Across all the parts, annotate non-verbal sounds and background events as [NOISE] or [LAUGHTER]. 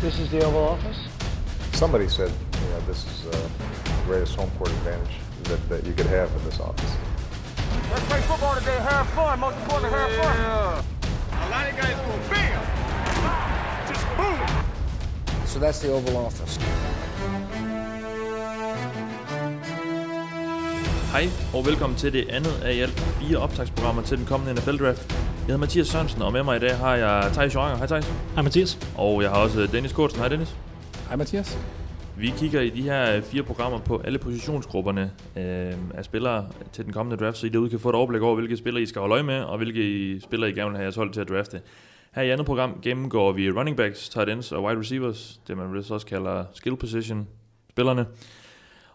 This is the Oval Office. Somebody said, you know, this is uh, the greatest home court advantage that, that you could have in this office. Let's play football today. Have fun. Most important, have fun. A lot of guys go bam, just boom. So that's the Oval Office. Hej og velkommen til det andet af i alt fire optagsprogrammer til den kommende NFL-draft. Jeg hedder Mathias Sørensen, og med mig i dag har jeg Thijs Joranger. Hej Thijs. Hej Mathias. Og jeg har også Dennis Kortsen. Hej Dennis. Hej Mathias. Vi kigger i de her fire programmer på alle positionsgrupperne øh, af spillere til den kommende draft, så I derude kan få et overblik over, hvilke spillere I skal holde øje med, og hvilke spillere I gerne vil have jeres hold til at drafte. Her i andet program gennemgår vi running backs, tight ends og wide receivers, det man også kalder skill position spillerne.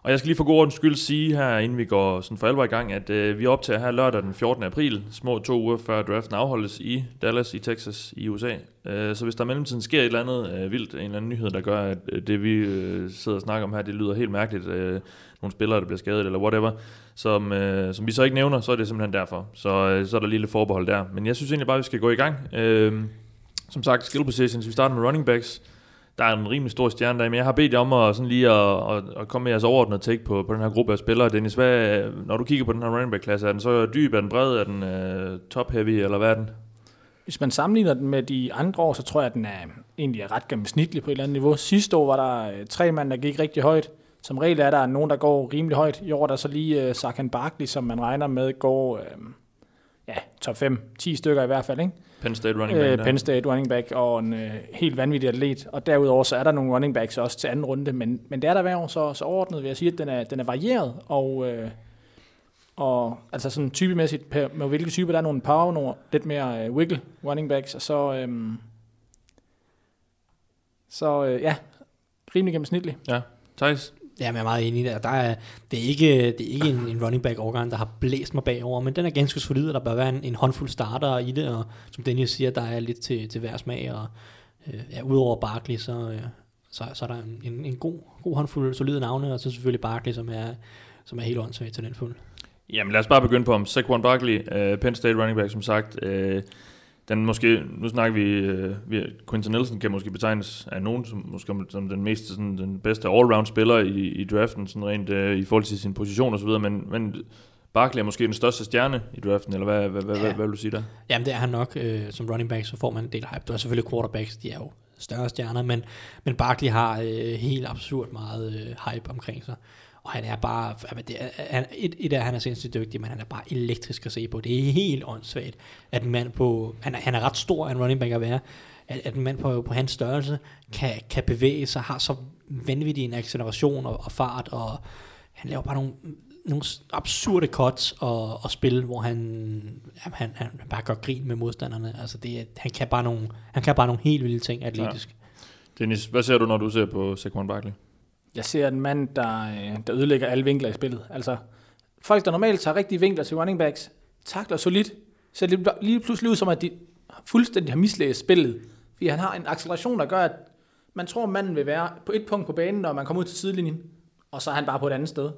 Og jeg skal lige for god ordens skyld sige her, inden vi går sådan for alvor i gang, at øh, vi optager her lørdag den 14. april, små to uger før draften afholdes i Dallas i Texas i USA. Øh, så hvis der i mellemtiden sker et eller andet øh, vildt, en eller anden nyhed, der gør, at øh, det vi øh, sidder og snakker om her, det lyder helt mærkeligt, øh, nogle spillere, der bliver skadet eller whatever, som, øh, som vi så ikke nævner, så er det simpelthen derfor. Så, øh, så er der lige lidt forbehold der. Men jeg synes egentlig bare, at vi skal gå i gang. Øh, som sagt, skill positions, vi starter med running backs der er en rimelig stor stjerne der, men jeg har bedt jer om at, sådan lige at, at, at komme med jeres overordnede take på, på den her gruppe af spillere. Dennis, hvad, når du kigger på den her running back klasse, er den så dyb, er den bred, er den uh, top heavy, eller hvad er den? Hvis man sammenligner den med de andre år, så tror jeg, at den er egentlig er ret gennemsnitlig på et eller andet niveau. Sidste år var der øh, tre mand, der gik rigtig højt. Som regel er der nogen, der går rimelig højt. I år er der så lige øh, uh, Sakan Barkley, som man regner med går uh, ja, top 5, 10 stykker i hvert fald, ikke? Penn State running back. Øh, Penn State running back og en øh, helt vanvittig atlet. Og derudover så er der nogle running backs også til anden runde, men, men det er der hver år, så, så overordnet vil jeg sige, at den er, den er varieret, og, øh, og altså sådan typemæssigt, med hvilke typer, der er nogle power, nogle lidt mere øh, wiggle running backs, og så, øh, så øh, ja, rimelig gennemsnitlig. Ja, Thijs? Ja, men jeg er meget enig der. der er, det er ikke, det er ikke en, en running back overgang, der har blæst mig bagover, men den er ganske solid, og der bør være en, en håndfuld starter i det, og som Daniel siger, der er lidt til, til hver smag, og øh, ja, udover Barkley, så, øh, så, så er der en, en god, god håndfuld solide navne, og så selvfølgelig Barkley, som er, som er helt åndssvagt talentfuld. Jamen lad os bare begynde på om Saquon Barkley, uh, Penn State running back, som sagt. Uh, den måske, nu snakker vi, uh, vi Quinton Nelson kan måske betegnes af nogen som, måske som den mest sådan, den bedste all-round spiller i, i draften, sådan rent uh, i forhold til sin position og så videre, men, men Barkley er måske den største stjerne i draften, eller hvad, hvad, ja. hvad, hvad, hvad vil du sige der? Jamen det er han nok, uh, som running back, så får man en del hype. Du er selvfølgelig quarterbacks, de er jo større stjerner, men, men Barkley har uh, helt absurd meget uh, hype omkring sig. Og han er bare, det er, han, et, et af, han er sindssygt dygtig, men han er bare elektrisk at se på. Det er helt åndssvagt, at en mand på, han er, han er ret stor, en running back at være, at, at en mand på, på hans størrelse kan, kan bevæge sig, har så vanvittig en acceleration og, og fart, og han laver bare nogle, nogle absurde cuts og, og spil, hvor han, jamen, han, han bare gør grin med modstanderne. Altså det, han, kan bare nogle, han kan bare nogle helt vilde ting atletisk. Ja. Dennis, hvad ser du, når du ser på Saquon Barkley? Jeg ser en mand, der, øh, der ødelægger alle vinkler i spillet. Altså, folk, der normalt tager rigtige vinkler til running backs, takler solidt, så det lige pludselig ud som, at de fuldstændig har mislæst spillet. Fordi han har en acceleration, der gør, at man tror, at manden vil være på et punkt på banen, når man kommer ud til sidelinjen, og så er han bare på et andet sted.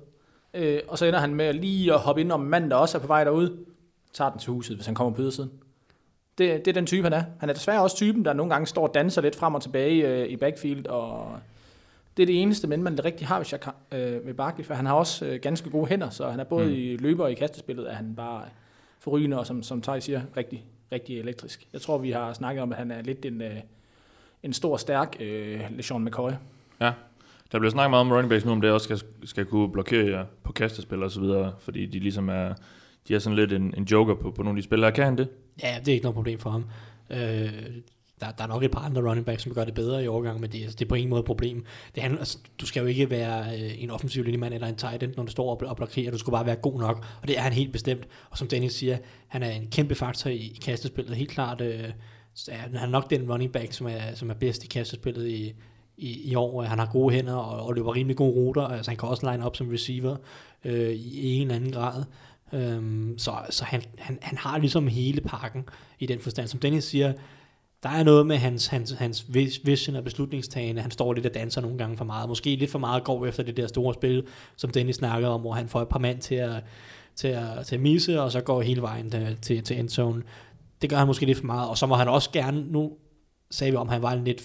Øh, og så ender han med lige at hoppe ind om manden, der også er på vej derud, tager den til huset, hvis han kommer på ydersiden. Det, det er den type, han er. Han er desværre også typen, der nogle gange står og danser lidt frem og tilbage øh, i backfield, og det er det eneste men man rigtig har hvis jeg kan, øh, med Barkley, for han har også øh, ganske gode hænder, så han er både mm. i løber og i kastespillet, er han bare forrygende, og som, som Thaj siger, rigtig, rigtig elektrisk. Jeg tror, vi har snakket om, at han er lidt en, øh, en stor, stærk øh, LeSean McCoy. Ja, der bliver snakket meget om running backs nu, om det også skal, skal kunne blokere på kastespil og så videre, fordi de ligesom er, de er sådan lidt en, en joker på, på nogle af de spillere. Kan han det? Ja, det er ikke noget problem for ham. Øh, der, der er nok et par andre running backs, som gør det bedre i overgang, men det, altså, det er på ingen måde et problem. Det handler, altså, du skal jo ikke være øh, en offensiv linjemand eller en tight end, når du står og, og blokerer. Du skal bare være god nok, og det er han helt bestemt. Og som Dennis siger, han er en kæmpe faktor i, i kastespillet. Helt klart, øh, han er nok den running back, som er, som er bedst i kastespillet i, i, i år. Han har gode hænder og, og løber rimelig gode ruter. Altså, han kan også line op som receiver øh, i en eller anden grad. Øhm, så så han, han, han har ligesom hele pakken i den forstand. Som Dennis siger, der er noget med hans, hans, hans vision og beslutningstagende. Han står lidt og danser nogle gange for meget. Måske lidt for meget går efter det der store spil, som Dennis snakkede om, hvor han får et par mand til at, til at, til at misse, og så går hele vejen til, til, til endzone. Det gør han måske lidt for meget, og så må han også gerne, nu sagde vi om, han var en lidt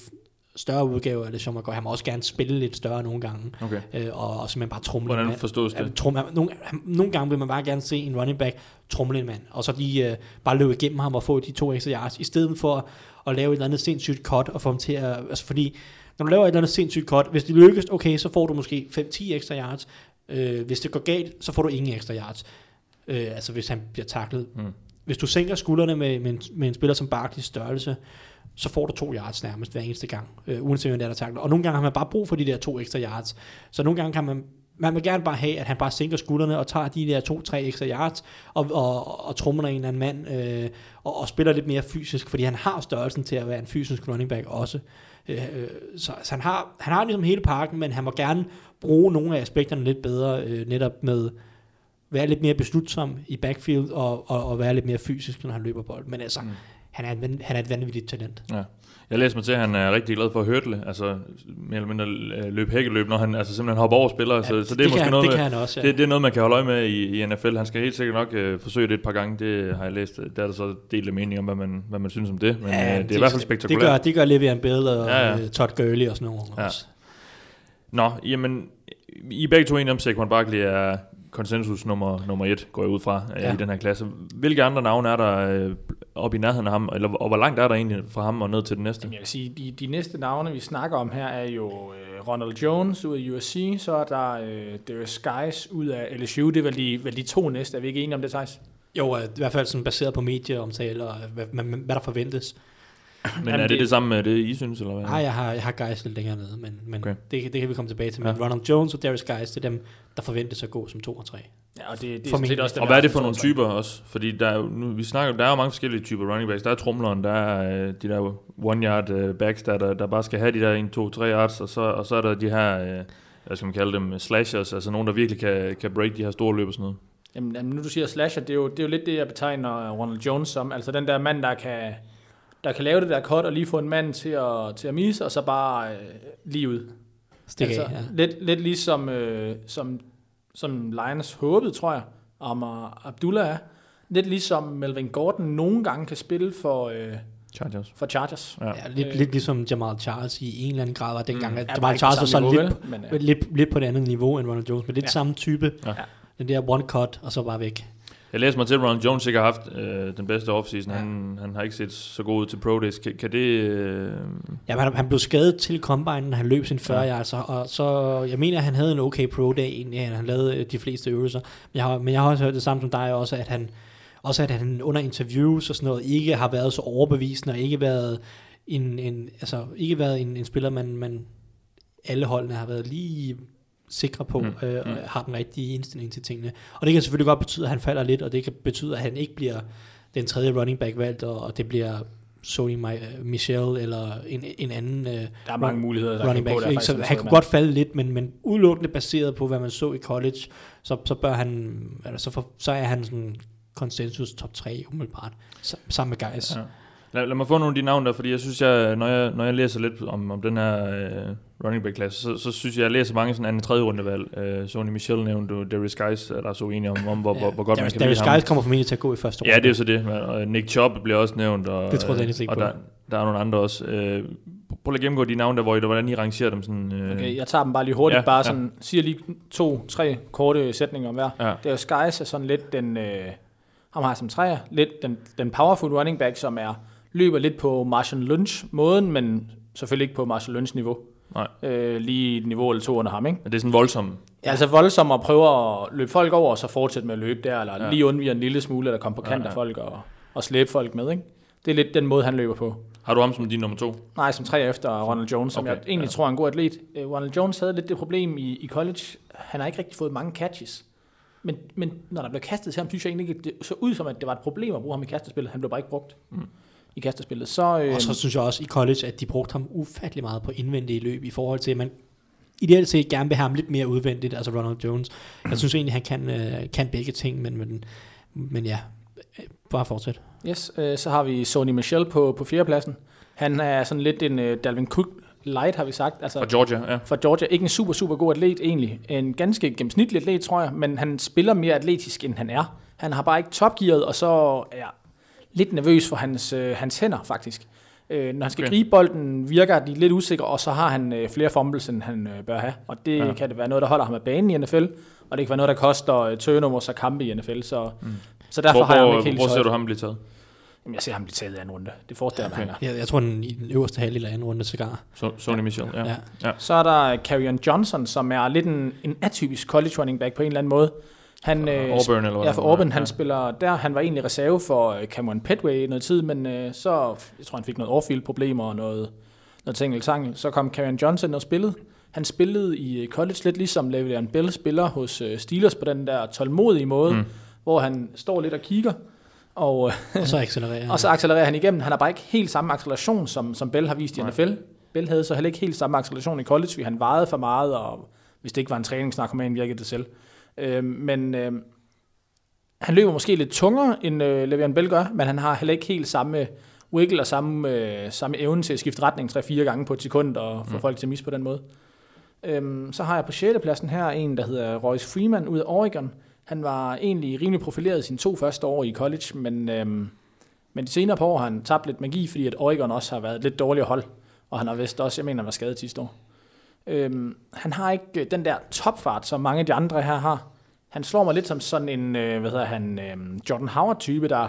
større udgave af det, som Han må også gerne spille lidt større nogle gange, Okay. øh, og, og simpelthen bare trumle Hvordan forstås det? trum, nogle, nogle gange vil man bare gerne se en running back trumle en mand, og så lige øh, bare løbe igennem ham og få de to ekstra yards, i stedet for at lave et eller andet sindssygt cut og få ham til at, altså fordi, når du laver et eller andet sindssygt cut, hvis det lykkes, okay, så får du måske 5-10 ekstra yards, øh, hvis det går galt, så får du ingen ekstra yards, øh, altså hvis han bliver taklet. Mm. Hvis du sænker skuldrene med, med, en, med en spiller som Barkley's størrelse, så får du to yards nærmest hver eneste gang, øh, uanset hvem det er, der takler. Og nogle gange har man bare brug for de der to ekstra yards. Så nogle gange kan man, man vil gerne bare have, at han bare sænker skuldrene og tager de der to-tre ekstra yards og, og, og trummer en eller anden mand øh, og, og spiller lidt mere fysisk, fordi han har størrelsen til at være en fysisk running back også. Øh, øh, så, så han, har, han har ligesom hele pakken, men han må gerne bruge nogle af aspekterne lidt bedre, øh, netop med være lidt mere beslutsom i backfield og, og, og være lidt mere fysisk, når han løber bold. Men altså, mm han, er van- han er et vanvittigt talent. Ja. Jeg læste mig til, at han er rigtig glad for at hørtle, altså mere eller mindre øh, løb hækkeløb, når han altså simpelthen hopper over spillere, ja, så, så det, er det måske kan, han- noget det med, også, ja. det, det er noget, man kan holde øje med i, i NFL. Han skal helt sikkert nok øh, forsøge det et par gange, det har jeg læst. Der er der så delt af mening om, hvad man, hvad man synes om det, men ja, øh, det er i hvert fald spektakulært. Det gør, det gør Le'Veon Bell og Ja, ja, ja. Todd Gurley og sådan nogle Ja. også. Nå, jamen, I er begge to enige om, at Saquon Barkley er konsensus nummer, nummer et, går jeg ud fra, ja. Ja. i den her klasse. Hvilke andre navne er der øh, oppe i nærheden af ham, eller, og hvor langt er der egentlig fra ham og ned til den næste? Jamen, jeg vil sige, de, de næste navne, vi snakker om her, er jo øh, Ronald Jones ud af USC, så er der øh, Darius Guys ud af LSU. Det er vel de, vel de to næste. Er vi ikke enige om det, Thijs? Jo, øh, i hvert fald sådan baseret på medieomtale og hvad, hvad, hvad der forventes. Men Jamen, er det det- det samme med det, I synes, eller hvad? Nej, jeg har, jeg har Guys lidt længere nede, men, men Okay. det, det kan vi komme tilbage til. Men Ja. Ronald Jones og Darius Guys, det er dem, der forventes at gå som to og tre. Ja, og det, det er set også dem, Og hvad er det for nogle typer også? Fordi der er jo, nu, vi snakker, der er jo mange forskellige typer running backs. Der er trumleren, der er øh, de der one yard øh, backs, der, der, der bare skal have de der 1, 2, 3 yards, og så, og så er der de her, øh, hvad skal man kalde dem, slashers, altså nogen, der virkelig kan, kan break de her store løb og sådan noget. Jamen, jamen, nu du siger slasher, det er, jo, det er jo lidt det, jeg betegner Ronald Jones som. Altså den der mand, der kan, der kan lave det der cut og lige få en mand til at, til at misse, og så bare øh, lige ud. Stik altså, af, ja. lidt, lidt ligesom øh, som, som Lions håbede, tror jeg, om Abdullah er. Lidt ligesom Melvin Gordon nogle gange kan spille for, øh, Chargers. for Chargers. Ja. Ja, lidt, Øh. lidt ligesom Jamal Charles i en eller anden grad var dengang, Mm. at Ja, Jamal Charles var så lidt, niveau, vel? Men, øh, lidt, lidt på et andet niveau end Ronald Jones, men lidt Ja. ja. samme type. Ja. Ja. Den der one cut, og så bare væk. Jeg læste mig til, at Ronald Jones ikke har haft øh, den bedste offseason. Ja. Ja. Han, han har ikke set så god ud til Pro Days. Kan, kan det... Øh, Ja, han, han blev skadet til combine, han løb sin 40 Ja. ja. yards, og, så, jeg mener, at han havde en okay pro day egentlig, han lavede øh, de fleste øvelser. Men jeg har, men jeg har også hørt det samme som dig også, at han, også at han under interviews og sådan noget, ikke har været så overbevisende, og ikke været en, en, altså, ikke været en, en spiller, man, man alle holdene har været lige sikre på, Mm, mm, øh, mm. og har den rigtige indstilling til tingene. Og det kan selvfølgelig godt betyde, at han falder lidt, og det kan betyde, at han ikke bliver den tredje running back valgt, og, og det bliver Sony Mi- Michel eller en, en anden øh, der er mange muligheder, der running kan back. på, der Så han kunne godt falde lidt, men, men udelukkende baseret på, hvad man så i college, så, så bør han, eller så, for, så er han sådan konsensus top 3 umiddelbart, sa- sammen med guys. Ja. Lad, lad mig få nogle af de navne der, fordi jeg synes, jeg, når, jeg, når jeg læser lidt om, om den her øh, running back klasse, så, så synes jeg, jeg læser mange sådan anden tredje rundevalg. Øh, Sony Michel nævnte du, Darius Guys, er der så enige om, om hvor, hvor, hvor godt man Darius, kan Darius lide ham. Guys kommer formentlig til at gå i første Ja, det er jo så det. Og Nick Chubb bliver også nævnt. Og, Det tror jeg ikke og på. der, der er nogle andre også. Øh, prøv lige at gennemgå de navne der, hvor I, hvordan I rangerer dem. Sådan, øh, Okay, jeg tager dem bare lige hurtigt, Ja, ja, bare ja. sådan, siger lige to, tre korte sætninger om hver. Ja. Det er jo Skies er sådan lidt den, øh, ham har som træer, lidt den, den powerful running back, som er, løber lidt på Marshall Lynch måden, men selvfølgelig ikke på Marshall Lynch niveau. Nej. Øh, lige et niveau eller to under ham, ikke? Men det er sådan voldsomt. Ja. Altså voldsom at prøve at løbe folk over, og så fortsætte med at løbe der, eller Ja. lige undvige en lille smule, eller komme på kant Ja, af ja. folk, og, og slæbe folk med, ikke? Det er lidt den måde, han løber på. Har du ham som din nummer to? Nej, som tre efter Ronald Jones, som Okay, jeg egentlig ja. tror er en god atlet. Uh, Ronald Jones havde lidt det problem i, i college. Han har ikke rigtig fået mange catches. Men, men når der blev kastet til ham, synes jeg egentlig ikke, det så ud som, at det var et problem at bruge ham i kastespillet. Han blev bare ikke brugt mm. I kastespillet. Så, øh, Og så synes jeg også i college, at de brugte ham ufattelig meget på indvendige løb, i forhold til, at man ideelt set gerne vil have ham lidt mere udvendigt, altså Ronald Jones. Jeg synes egentlig, han kan, øh, kan begge ting, men, men, men ja, øh, bare fortsæt. yes, øh, så har vi Sony Michel på, på fjerdepladsen. Han er sådan lidt en øh, Dalvin Cook light, har vi sagt. Altså, Fra Georgia, ja. fra Georgia. Ikke en super, super god atlet egentlig. En ganske gennemsnitlig atlet, tror jeg, men han spiller mere atletisk, end han er. Han har bare ikke topgearet, og så er lidt nervøs for hans, øh, hans hænder, faktisk. Øh, når han skal Okay. gribe bolden, virker de lidt usikre, og så har han øh, flere fumbles, end han øh, bør have. Og det Ja. ja. kan det være noget, der holder ham af banen i NFL, og det kan være noget, der koster øh, turnovers og kampe i NFL. Så, mm. så derfor Hvor, har jeg ham ikke helt hvor ser du ham blive taget? Jamen, jeg ser ham blive taget i anden runde. Det forestiller okay. mig, han er. Jeg, jeg tror, den i den øverste halvdel af anden runde cigar. So, Sony Michel, ja. Ja. ja. Så er der Carrion Johnson, som er lidt en, en atypisk college running back på en eller anden måde. Han, øh, Auburn, eller hvad Ja, for han Auburn. Han ja. spiller der. Han var egentlig reserve for øh, Cameron Petway i noget tid, men øh, så, jeg tror, han fik noget off problemer og noget, noget ting eller tangel. Så kom Carrion Johnson og spillede. Han spillede i øh, college lidt ligesom Le'Veon Bell spiller hos øh, Steelers på den der tålmodige måde, mm. hvor han står lidt og kigger, og, Og så accelererer [LAUGHS] og så accelererer han igennem. Han har bare ikke helt samme acceleration, som, som Bell har vist i Nej. NFL. Bell havde så heller ikke helt samme acceleration i college, fordi han vejede for meget, og hvis det ikke var en træningsnarkoman, virkede det selv. Øh, men øh, han løber måske lidt tungere, end øh, Le'Veon Bell gør, men han har heller ikke helt samme wiggle og samme, øh, samme evne til at skifte retning 3-4 gange på et sekund og få mm. folk til at misse på den måde. Øhm, så har jeg på 6. pladsen her en, der hedder Royce Freeman ud af Oregon. Han var egentlig rimelig profileret i sine to første år i college, men, øhm, men de senere på år har han tabt lidt magi, fordi at Oregon også har været et lidt dårligere hold, og han har vist også, jeg mener, han var skadet sidste år. Øhm, han har ikke øh, den der topfart, som mange af de andre her har. Han slår mig lidt som sådan en, øh, hvad hedder han, øh, Jordan Howard-type, der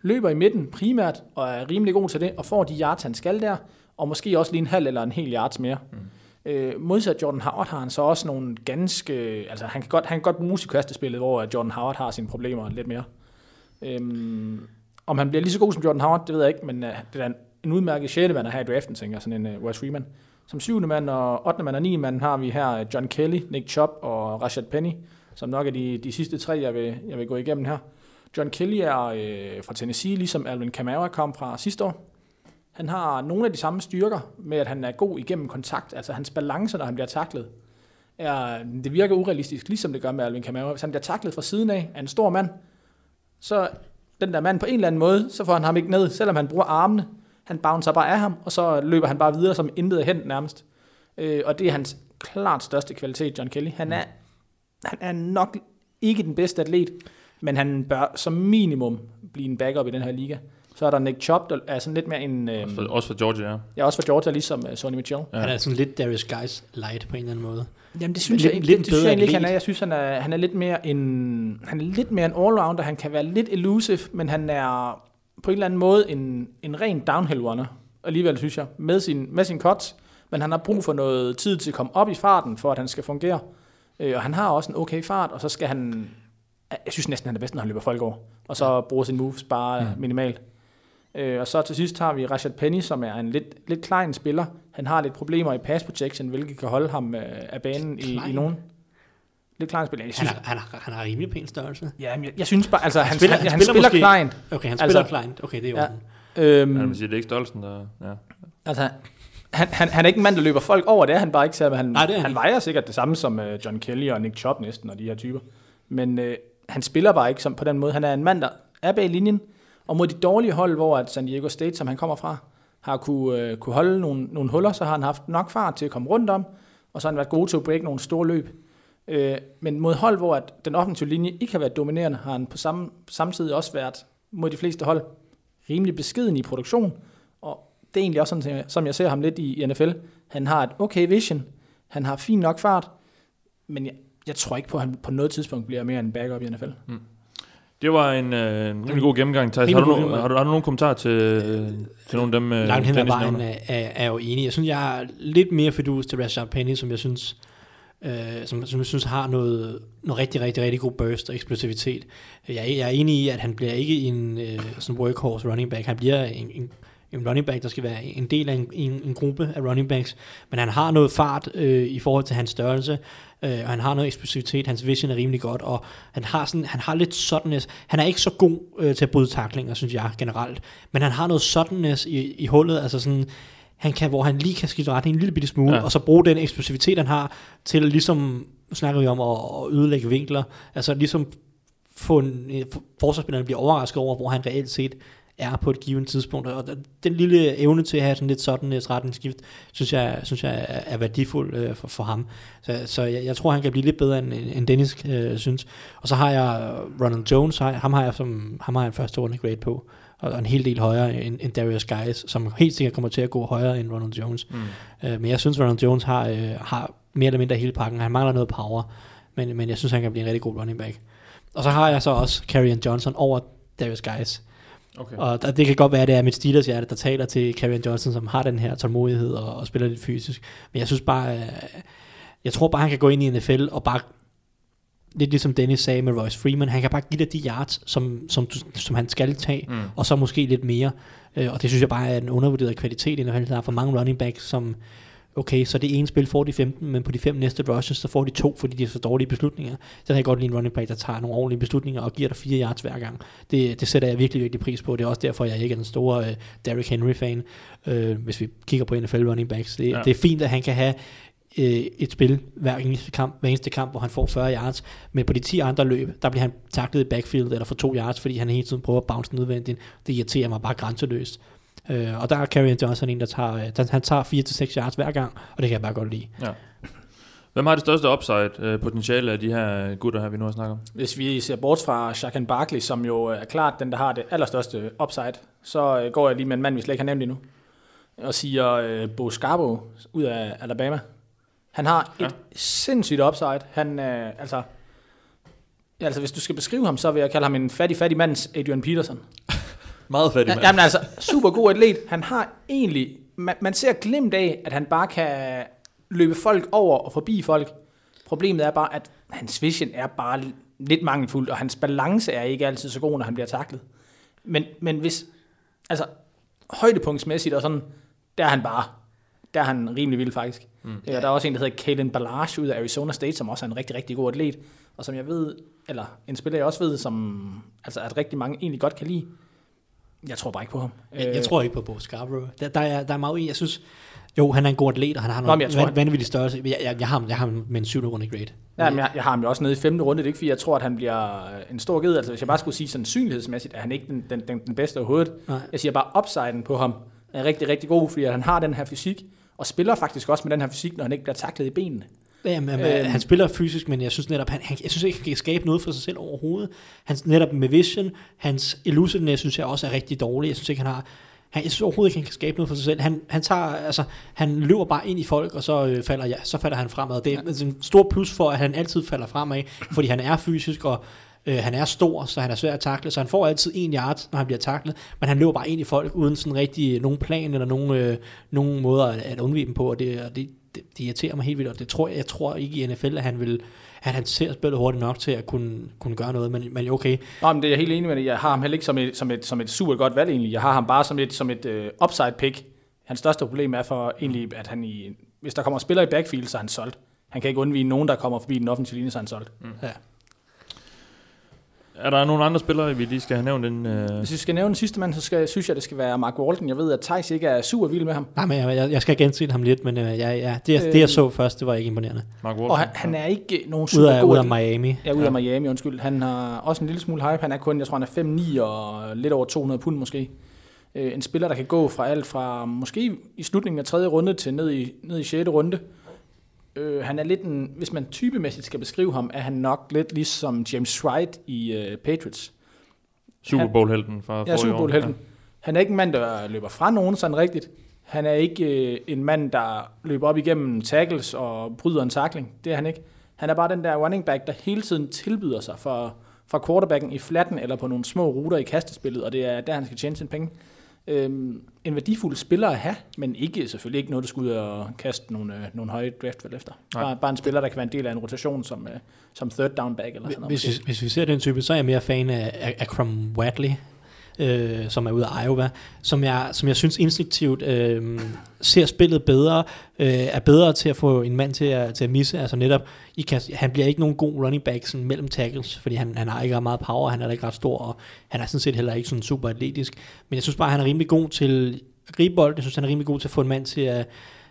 løber i midten primært, og er rimelig god til det, og får de yards, han skal der, og måske også lige en halv eller en hel yards mere. Mm. Øh, modsat Jordan Howard har han så også nogle ganske... Altså, han kan godt, han kan godt bruges i kastespillet, hvor Jordan Howard har sine problemer lidt mere. Øhm, om han bliver lige så god som Jordan Howard, det ved jeg ikke, men uh, det er en, en udmærket 6. mand at have i draften, tænker sådan en uh, Wes Freeman. Som syvende mand og 8. mand og 9. mand har vi her øh, John Kelly, Nick Chubb og Rashad Penny, som nok er de, de sidste tre, jeg vil, jeg vil gå igennem her. John Kelly er øh, fra Tennessee, ligesom Alvin Kamara kom fra sidste år. Han har nogle af de samme styrker med, at han er god igennem kontakt. Altså hans balance, når han bliver taklet, er, det virker urealistisk, ligesom det gør med Alvin Kamara. Hvis han bliver taklet fra siden af af en stor mand, så den der mand på en eller anden måde, så får han ham ikke ned, selvom han bruger armene. Han bouncer bare af ham, og så løber han bare videre som intet er hent nærmest. Øh, og det er hans klart største kvalitet, John Kelly. Han er, han er nok ikke den bedste atlet, men han bør som minimum blive en backup i den her liga. Så er der Nick Chubb, der er sådan lidt mere en... Øh, Også for, også for Georgia, ja. er også for Georgia, ligesom uh, Sonny Mitchell. Ja. Han er sådan lidt Darius Guys light på en eller anden måde. Jamen det synes Lidt- jeg ikke, lidt det, det synes jeg ikke, han er. Jeg synes, han er, han er lidt mere en, han er lidt mere en allrounder. Han kan være lidt elusive, men han er på en eller anden måde en, en ren downhill runner. Alligevel synes jeg, med sin, med sin cuts. Men han har brug for noget tid til at komme op i farten, for at han skal fungere. Øh, og han har også en okay fart, og så skal han... Jeg synes næsten, han er bedst, når han løber folk over. Og så bruger sin moves bare mm. minimalt. Øh, og så til sidst har vi Rashad Penny, som er en lidt, lidt klein spiller. Han har lidt problemer i pass protection, hvilket kan holde ham øh, af banen i, i nogen. Lidt klein spiller. Jeg Han synes, har, han har, han har rimelig pæn størrelse. ja, men jeg, jeg synes bare, altså han, han spiller- han, han han spiller spiller, måske- klein. Okay, han Altså- spiller kleint. Okay, det er jo Ja. ja. Øhm, Man vil sige, det er ikke størrelsen, der... Ja. altså, han, han, han er ikke en mand, der løber folk over, det er han bare ikke, selvom han, Nej, det er han han vejer sikkert det samme som uh, John Kelly og Nick Chubb næsten, og de her typer. Men uh, han spiller bare ikke som, på den måde. Han er en mand, der er bag linjen, og mod de dårlige hold, hvor at San Diego State, som han kommer fra, har kunne, uh, kunne holde nogle, nogle huller, så har han haft nok fart til at komme rundt om, og så har han været god til at break nogle store løb. Øh, men mod hold, hvor at den offensive linje ikke har været dominerende, har han på samme, samtidig også været mod de fleste hold rimelig beskeden i produktion, og det er egentlig også sådan, som jeg- ser ham lidt i, i NFL. Han har et okay vision, han har fin nok fart, men jeg, jeg tror ikke på, at han på noget tidspunkt bliver mere end en backup i NFL. Det var en, øh, en rimelig god gennemgang, Thijs. Har du, no, har, du, har du nogen kommentar til, øh, til nogle af dem, øh, Langt hen ad vejen er, er, er jo enig. Jeg synes, jeg er lidt mere fidus til Rashad Penny, som jeg synes, øh, som, som jeg synes har noget, noget rigtig, rigtig, rigtig god burst og eksplosivitet. Jeg, jeg er enig i, at han bliver ikke en øh, sådan workhorse running back. Han bliver en, en, en running back, der skal være en del af en, en, en gruppe af running backs. Men han har noget fart øh, i forhold til hans størrelse, øh, og han har noget eksplosivitet. Hans vision er rimelig godt, og han har, sådan, han har lidt suddenness. Han er ikke så god øh, til at bryde taklinger, synes jeg generelt. Men han har noget suddenness i, i hullet, altså sådan han kan, hvor han lige kan skifte retning en lille bitte smule, Ja. og så bruge den eksplosivitet, han har, til ligesom, snakker vi om at, ødelægge vinkler, altså ligesom få en, en- forsvarsspillerne bliver overrasket over, hvor han reelt set er på et givet tidspunkt, og den- lille evne til at have sådan lidt sådan et retningsskift, synes jeg, synes jeg er, værdifuld øh, for, for ham. Så, så jeg, jeg tror, han kan blive lidt bedre, end, end Dennis øh, synes. Og så har jeg Ronald Jones, ham har jeg som ham har jeg en første runde grade på, og en hel del højere end, end Darius Guys, som helt sikkert kommer til at gå højere end Ronald Jones. Mm. Øh, men jeg synes, Ronald Jones har, øh, har mere eller mindre hele pakken. Han mangler noget power, men, men jeg synes, han kan blive en rigtig god running back. Og så har jeg så også Karrion Johnson over Darius Guys. Okay. Og der, det kan godt være, at det er mit Steelers hjerte, der taler til Karrion Johnson, som har den her tålmodighed og, og spiller lidt fysisk. Men jeg synes bare, øh, jeg tror bare, han kan gå ind i NFL og bare, lidt ligesom Dennis sagde med Royce Freeman, han kan bare give dig de yards, som, som, som han skal tage, Mm. og så måske lidt mere. Øh, og det synes jeg bare er en undervurderet kvalitet i NFL. Der er for mange running backs, som, okay, så det ene spil får de 15, men på de fem næste rushes, så får de to, fordi de er så dårlige beslutninger. Så kan jeg godt lide en running back, der tager nogle ordentlige beslutninger og giver dig fire yards hver gang. Det, det sætter jeg virkelig, virkelig pris på. Det er også derfor, jeg ikke er den store uh, Derrick Henry-fan, uh, hvis vi kigger på NFL running backs. Det, ja. det er fint, at han kan have øh, et spil hver eneste, kamp, hver eneste kamp, hvor han får 40 yards, men på de 10 andre løb, der bliver han taklet i backfield eller får 2 yards, fordi han hele tiden prøver at bounce nødvendigt. Det irriterer mig bare grænseløst. Øh, og der er Karrion Johnson en, der tager, øh, der, han tager 4-6 yards hver gang, og det kan jeg bare godt lide. Ja. Hvem har det største upside øh, potentiale af de her gutter her, vi nu har snakket om? Hvis vi ser bort fra Shaquan Barkley, som jo er klart den, der har det allerstørste upside, så øh, går jeg lige med en mand, vi slet ikke har nævnt endnu, og siger øh, Bo Scarbo ud af Alabama. Han har Ja. et sindssygt upside. Han, øh, altså, ja, altså, hvis du skal beskrive ham, så vil jeg kalde ham en fattig, fattig mands Adrian Peterson. [LAUGHS] Meget fattig Ja, jamen altså, super god atlet. Han har egentlig, man, man ser glimt af, at han bare kan løbe folk over og forbi folk. Problemet er bare, at hans vision er bare lidt mangelfuld, og hans balance er ikke altid så god, når han bliver taklet. Men, men hvis, altså, højdepunktsmæssigt og sådan, der er han bare, der er han rimelig vild faktisk. Mm. Ja, der er også en, der hedder Kalen Ballage ud af Arizona State, som også er en rigtig, rigtig god atlet, og som jeg ved, eller en spiller jeg også ved, som altså, at rigtig mange egentlig godt kan lide. Jeg tror bare ikke på ham. Jeg, jeg tror ikke på Bo Scarborough. Der, der, er, der er meget i, jeg synes, jo, han er en god atlet, og han har Nå, nogle van, vanvittige størrelse. Jeg, jeg, jeg, har ham, jeg har ham med en syvende runde grade. Ja, men jeg, jeg har ham jo også nede i femte runde. Det er ikke, fordi jeg tror, at han bliver øh, en stor ged. Altså, hvis jeg bare skulle sige sandsynlighedsmæssigt, er han ikke den, den, den, den bedste overhovedet. Nej. Jeg siger bare, upsiden på ham er rigtig, rigtig god, fordi han har den her fysik, og spiller faktisk også med den her fysik, når han ikke bliver taklet i benene. Jamen, Øhm. Han spiller fysisk, men jeg synes netop, han, han, jeg synes ikke, han kan skabe noget for sig selv overhovedet. Hans, netop med vision, hans elusiveness, synes jeg også er rigtig dårlig. Jeg synes ikke, han har... Han, jeg synes overhovedet ikke, han kan skabe noget for sig selv. Han, han, tager, altså, han løber bare ind i folk, og så, øh, falder, ja, så falder han fremad. Det er ja. en stor plus for, at han altid falder fremad, fordi han er fysisk, og øh, han er stor, så han er svær at takle, så han får altid en yard, når han bliver taklet, men han løber bare ind i folk, uden sådan rigtig nogen plan, eller nogen, øh, nogen måder at, at undvige dem på, og det, og det, det, det irriterer mig helt vildt, og det tror jeg, jeg tror ikke i NFL, at han vil, at han ser spillet hurtigt nok til at kunne, kunne gøre noget, men, men okay, Nå, men det er jeg helt enig med dig. Jeg har ham heller ikke som et, som et, som et super godt valg egentlig. Jeg har ham bare som et, som et uh, upside pick. Hans største problem er for egentlig, at han i, hvis der kommer spillere i backfield, så er han solgt. Han kan ikke undvige nogen, der kommer forbi den offensive linje, så er han solgt. ja. Er der nogle andre spillere, vi lige skal have nævnt? Den, øh... Hvis vi skal nævne den sidste mand, så skal, synes jeg, det skal være Mark Walton. Jeg ved, at Thijs ikke er super vild med ham. Nej, men jeg, jeg, jeg skal gense ham lidt, men øh, ja, ja, det, øh, det jeg så først, det var ikke imponerende. Mark Walton? Og han, han er ikke nogen Ud super af, god ud af. Miami. Ja, ud af Miami, undskyld. Han har også en lille smule hype. Han er kun, jeg tror, han er 5'9 og lidt over 200 pund måske. Øh, en spiller, der kan gå fra alt fra måske i slutningen af tredje runde til ned i, ned i 6. runde. Øh, han er lidt en, hvis man typemæssigt skal beskrive ham, er han nok lidt ligesom James Wright i øh, Patriots. Super Bowl-helten fra Ja, Super. Bowl-helten. Han er ikke en mand, der løber fra nogen sådan rigtigt. Han er ikke øh, en mand, der løber op igennem tackles og bryder en tackling. Det er han ikke. Han er bare den der running back, der hele tiden tilbyder sig for, for quarterbacken i flatten eller på nogle små ruter i kastespillet, og det er der, han skal tjene sine penge. Øhm, en værdifuld spiller at have, men ikke selvfølgelig ikke noget, der skal ud og kaste nogle, øh, nogle høje draftvalg efter. Nej. Bare, bare en spiller, der kan være en del af en rotation som, øh, som third down back eller sådan noget. Hvis, måske. hvis, hvis vi ser den type, så er jeg mere fan af, af Wadley, øh, som er ude af Iowa, som jeg, som jeg synes instinktivt øh, ser spillet bedre, øh, er bedre til at få en mand til at, til at misse. Altså netop, I kan, han bliver ikke nogen god running back sådan mellem tackles, fordi han, han har ikke ret meget power, han er da ikke ret stor, og han er sådan set heller ikke sådan super atletisk. Men jeg synes bare, han er rimelig god til at gribe bolden. Jeg synes, han er rimelig god til at få en mand til at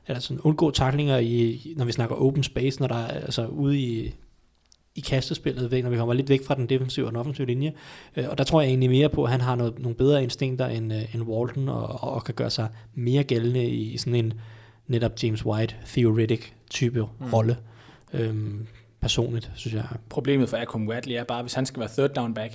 eller sådan undgå taklinger, i, når vi snakker open space, når der er altså ude i, i kastespillet, væk, når vi kommer lidt væk fra den defensive og den offensive linje. Øh, og der tror jeg egentlig mere på, at han har noget, nogle bedre instinkter end, øh, end Walton, og, og, kan gøre sig mere gældende i sådan en netop James White, theoretic type mm. rolle. Øhm, personligt, synes jeg. Problemet for Akon Wadley er bare, hvis han skal være third down back,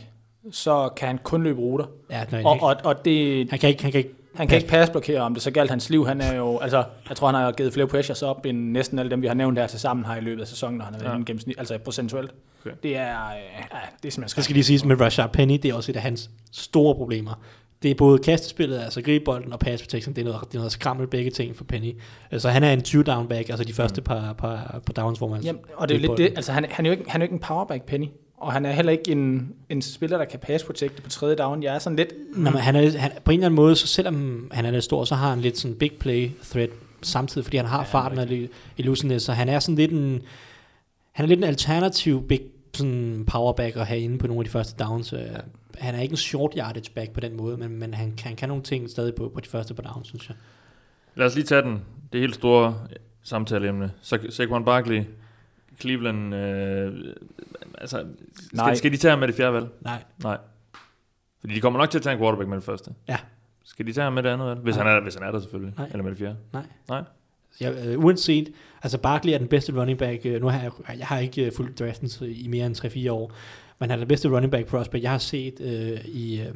så kan han kun løbe ruter. Ja, nej, Og, og, og det, han, kan ikke, han kan ikke han kan ikke passblokere om det, så galt hans liv. Han er jo, altså, jeg tror, han har givet flere pressures op, end næsten alle dem, vi har nævnt her til sammen har i løbet af sæsonen, når han har været Ja. ja. gennemsnit, altså procentuelt. Okay. Det er, øh, ja, det er simpelthen Det skal lige siges med Rashard Penny, det er også et af hans store problemer. Det er både kastespillet, altså gribe bolden og pass protection, det er noget, det er noget skrammel begge ting for Penny. Så han er en 20 down back, altså de første par, par, par downs, hvor man... Jamen, og det er lidt det, altså han, han, er jo ikke, han er jo ikke en powerback penny, og han er heller ikke en, en spiller, der kan pass protecte på tredje down. Jeg er sådan lidt, Nå, men han er, han, på en eller anden måde, så selvom han er lidt stor, så har han lidt sådan big play threat samtidig, fordi han har ja, farten og elusiveness, så han er sådan lidt en, han er lidt en alternativ big sådan powerback at have inde på nogle af de første downs. Ja. Han er ikke en short yardage back på den måde, men, men han, kan, han kan nogle ting stadig på, på de første par downs, synes jeg. Lad os lige tage den. Det helt store samtaleemne. Så Saquon Barkley, Cleveland, øh, altså, Nej. skal, skal de tage ham med det fjerde valg? Nej. Nej. Fordi de kommer nok til at tage en quarterback med det første. Ja. Skal de tage ham med det andet valg? Hvis, Nej. han er, hvis han er der selvfølgelig. Nej. Eller med det fjerde. Nej. Nej. Jeg, øh, uanset, altså Barkley er den bedste running back, øh, nu har jeg, jeg har ikke øh, fulgt draften i mere end 3-4 år, men han er den bedste running back prospect, jeg har set øh, i, øh,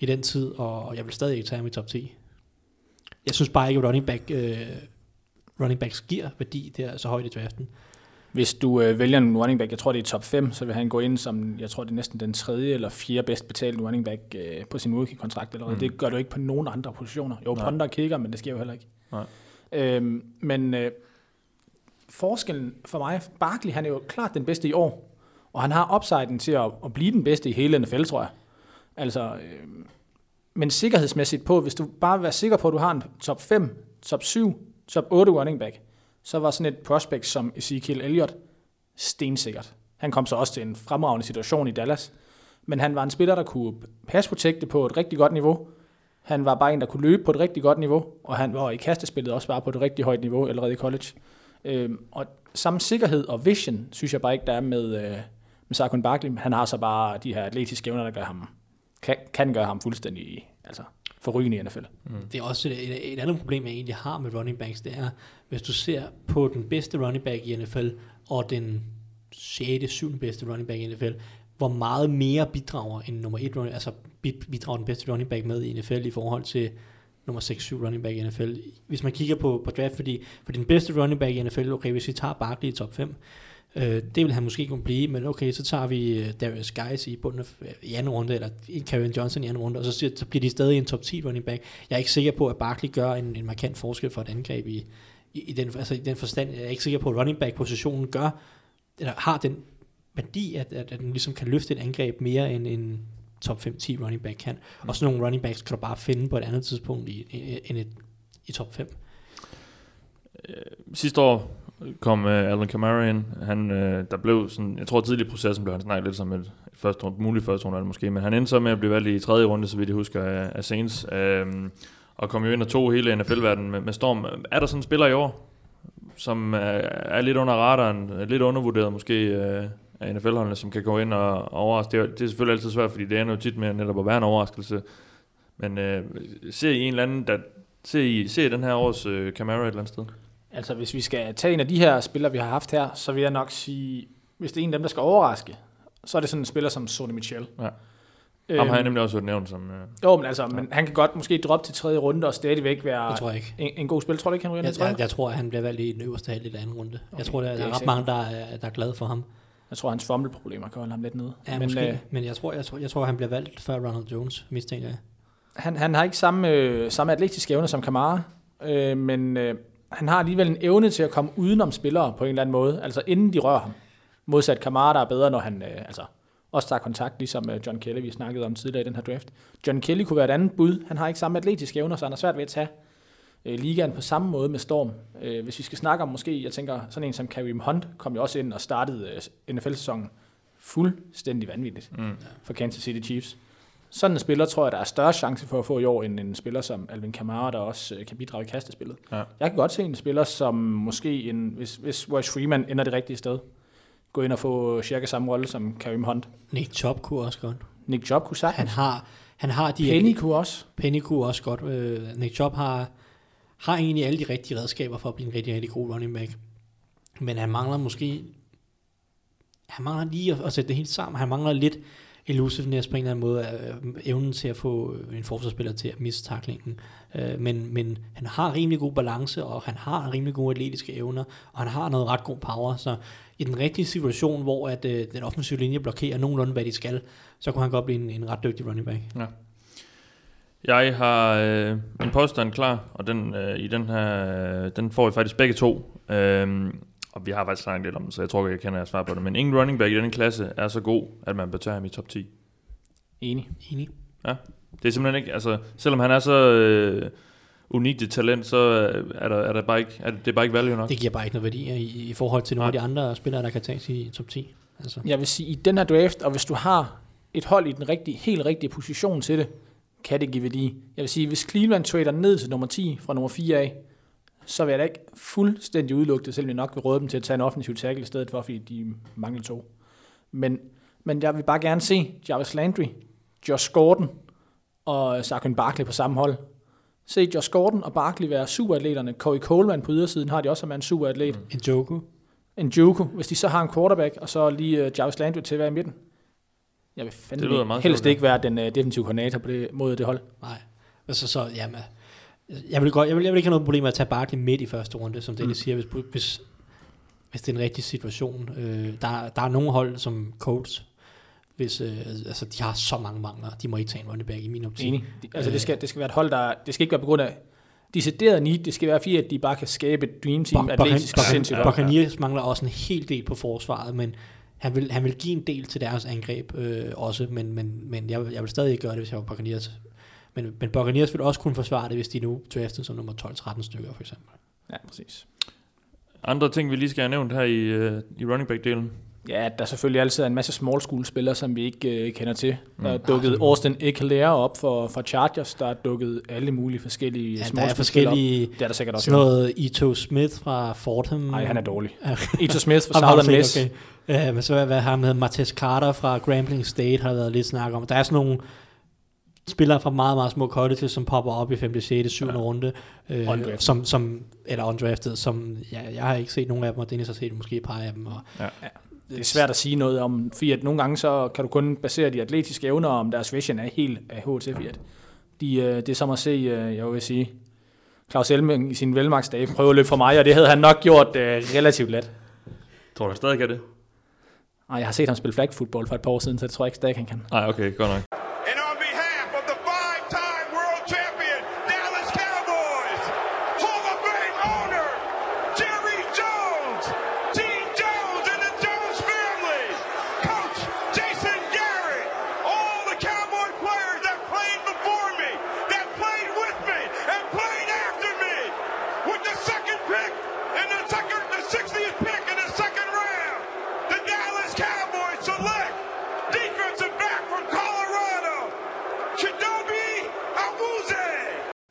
i den tid, og jeg vil stadig ikke tage ham i top 10. Jeg synes bare ikke, at running, back, øh, running backs giver værdi der så højt i draften. Hvis du øh, vælger en running back, jeg tror det er top 5, så vil han gå ind som, jeg tror det er næsten den tredje eller fjerde bedst betalte running back øh, på sin rookie-kontrakt allerede. Mm. Det gør du ikke på nogen andre positioner. Jo, Nej. punter og kicker, men det sker jo heller ikke. Nej. Øhm, men øh, forskellen for mig, Barkley, han er jo klart den bedste i år, og han har upsiden til at, at blive den bedste i hele NFL, tror jeg. Altså, øh, men sikkerhedsmæssigt på, hvis du bare vil være sikker på, at du har en top 5, top 7, top 8 running back, så var sådan et prospect som Ezekiel Elliott stensikkert. Han kom så også til en fremragende situation i Dallas, men han var en spiller, der kunne pass protecte på et rigtig godt niveau. Han var bare en, der kunne løbe på et rigtig godt niveau, og han var i kastespillet også bare på et rigtig højt niveau allerede i college. Øhm, og samme sikkerhed og vision, synes jeg bare ikke, der er med, øh, med Saquon Barkley. Han har så bare de her atletiske evner, der gør ham, kan, kan gøre ham fuldstændig altså, forrygende i NFL. Mm. Det er også et, et, et andet problem, jeg egentlig har med running backs, det er, hvis du ser på den bedste running back i NFL, og den 6. 7. bedste running back i NFL, hvor meget mere bidrager en nummer 1 running, altså bidrager den bedste running back med i NFL i forhold til nummer 6-7 running back i NFL. Hvis man kigger på, på draft, fordi for den bedste running back i NFL, okay, hvis vi tager Barkley i top 5, øh, det vil han måske kunne blive, men okay, så tager vi øh, Darius Guys i bunden af øh, i anden runde, eller Karen Johnson i anden runde, og så, så bliver de stadig en top 10 running back. Jeg er ikke sikker på, at Barkley gør en, en markant forskel for et angreb i, i, i, den, altså i den forstand. Jeg er ikke sikker på, at running back-positionen gør, eller har den værdi, at, at, at den ligesom kan løfte et angreb mere end en top 5-10 running back kan. Og sådan nogle running backs kan du bare finde på et andet tidspunkt i, i, end et, i top 5. Øh, sidste år kom øh, uh, Alan Kamara ind. Han, uh, der blev sådan, jeg tror tidligt i processen blev han snakket lidt som et, et første runde, muligt første runde måske, men han endte så med at blive valgt i tredje runde, så vidt jeg husker, af, af Saints. Uh, og kom jo ind og tog hele NFL-verdenen med, med storm. Er der sådan en spiller i år, som er, er lidt under radaren, lidt undervurderet måske uh, af NFL-holdene, som kan gå ind og overraske? Det er, det er selvfølgelig altid svært, fordi det er jo tit med netop at være en overraskelse. Men uh, ser I en eller anden, der ser I, ser I den her års uh, Camara et eller andet sted? Altså, hvis vi skal tage en af de her spillere, vi har haft her, så vil jeg nok sige, hvis det er en af dem, der skal overraske, så er det sådan en spiller som Sonny Michel. Ja. Ham har jeg nemlig også nævnt som... Uh, Jo, men altså, men han kan godt måske droppe til tredje runde og stadigvæk være Det tror jeg ikke. en, en god spil. Tror du ikke, han ryger Jeg, i tredje? jeg, jeg tror, at han bliver valgt i den øverste halvdel af anden runde. Okay, jeg tror, der, det der er er ret mange, der er, der er glade for ham. Jeg tror, hans fumble-problemer kan holde ham lidt nede. Ja, men, men, måske. øh, Øh, men jeg tror, jeg, tror, jeg tror, han bliver valgt før Ronald Jones, mistænker jeg. han, han har ikke samme, øh, samme atletiske evner som Kamara, øh, men øh, han har alligevel en evne til at komme udenom spillere på en eller anden måde, altså inden de rører ham. Modsat Kamara, der er bedre, når han øh, altså, også tager kontakt, ligesom øh, John Kelly, vi snakkede om tidligere i den her draft. John Kelly kunne være et andet bud. Han har ikke samme atletiske evner, så han er svært ved at tage øh, ligaen på samme måde med Storm. Øh, hvis vi skal snakke om måske, jeg tænker, sådan en som Kareem Hunt kom jo også ind og startede øh, NFL-sæsonen fuldstændig vanvittigt mm. for Kansas City Chiefs. Sådan en spiller tror jeg, der er større chance for at få i år, end en spiller som Alvin Kamara, der også øh, kan bidrage i kastespillet. Ja. Jeg kan godt se en spiller som måske, en, hvis, hvis Royce Freeman ender det rigtige sted, gå ind og få cirka samme rolle som Kareem Hunt. Nick Chubb kunne også godt. Nick Chubb kunne Han sagtens. har, han har de... Penny kunne også. Penny kunne også godt. Øh, Nick Chubb har, har egentlig alle de rigtige redskaber for at blive en rigtig, rigtig god running back. Men han mangler måske... Han mangler lige at, at sætte det hele sammen. Han mangler lidt elusiveness på en eller anden måde, øh, evnen til at få øh, en forsvarsspiller til at miste taklingen. Øh, men, men han har rimelig god balance, og han har rimelig gode atletiske evner, og han har noget ret god power, så i den rigtige situation, hvor at, øh, den offensive linje blokerer nogenlunde, hvad de skal, så kunne han godt blive en, en ret dygtig running back. Ja. Jeg har øh, en påstand klar, og den, øh, i den her, øh, den får vi faktisk begge to. Øh, og vi har faktisk snakket lidt om det, så jeg tror ikke, jeg kender jeres svar på det. Men ingen running back i denne klasse er så god, at man bør tage ham i top 10. Enig. Enig. Ja, det er simpelthen ikke, altså, selvom han er så øh, unikt et talent, så øh, er, der, er, der bare ikke, er det, det er bare ikke value nok. Det giver bare ikke noget værdi i, i forhold til nogle Nej. af de andre spillere, der kan tages i top 10. Altså. Jeg vil sige, i den her draft, og hvis du har et hold i den rigtige, helt rigtige position til det, kan det give værdi. Jeg vil sige, hvis Cleveland trader ned til nummer 10 fra nummer 4 af, så vil jeg da ikke fuldstændig udelukke det, selvom jeg nok vil råde dem til at tage en offensiv tackle i stedet for, fordi de mangler to. Men, men jeg vil bare gerne se Jarvis Landry, Josh Gordon og Saquon Barkley på samme hold. Se Josh Gordon og Barkley være superatleterne. Corey Coleman på ydersiden har de også som er en superatlet. Mm. En Joku. En Joku, hvis de så har en quarterback, og så lige uh, Jarvis Landry til at være i midten. Jeg vil Det lyder fandme meget helst sjovt, ikke være den uh, defensive koordinator på det, mod det hold. Nej. Altså så, jamen, jeg vil, godt, jeg, vil, jeg vil ikke have noget problem med at tage Barkley midt i første runde, som Dennis mm. siger, hvis, hvis, hvis det er en rigtig situation. Øh, der, der er nogle hold som Colts, hvis, øh, altså, de har så mange mangler, de må ikke tage en running back i min optik. Enig. De- Altså det skal, det skal være et hold, der... Det skal ikke være på grund af decideret need. Det skal være fordi, at de bare kan skabe et dream team atletisk sindssygt. hold. Buccaneers mangler også en hel del på forsvaret, men han vil, han vil give en del til deres angreb øh, også, men, men, men jeg, vil- jeg vil stadig ikke gøre det, hvis jeg var Buccaneers. Men, men Buccaneers vil også kunne forsvare det, hvis de nu draftede som nummer 12-13 stykker, for eksempel. Ja, præcis. Andre ting, vi lige skal have nævnt her i, øh, i running back-delen. Ja, der er selvfølgelig altid en masse small school spillere, som vi ikke øh, kender til. Der er Mm. dukket Ah, Austin Eckler op for, for Chargers. Der er dukket alle mulige forskellige Ja, der small er op. forskellige, Det er der sikkert også. sådan noget Ito Smith fra Fordham. Nej, han er dårlig. Ito Smith fra [LAUGHS] Southern Miss. Okay. Ja, men så hvad ham med Matthias Carter fra Grambling State har været lidt snak om. Der er sådan nogle spillere fra meget, meget små colleges, som popper op i 5., 6., 7. Ja. runde, øh, Undrafted. som, som, eller undrafted, som ja, jeg har ikke set nogen af dem, og Dennis har set måske et par af dem. Og, Det er svært at sige noget om, fordi at nogle gange så kan du kun basere de atletiske evner, om deres vision er helt af HT, fordi at de, øh, det er som at se, øh, jeg vil sige, Claus Elming i sin velmagsdage prøve at løbe for mig, og det havde han nok gjort øh, relativt let. Tror du han stadig kan det? Ej, jeg har set ham spille flag football for et par år siden, så det tror jeg ikke stadig, han kan. Nej, okay, godt nok.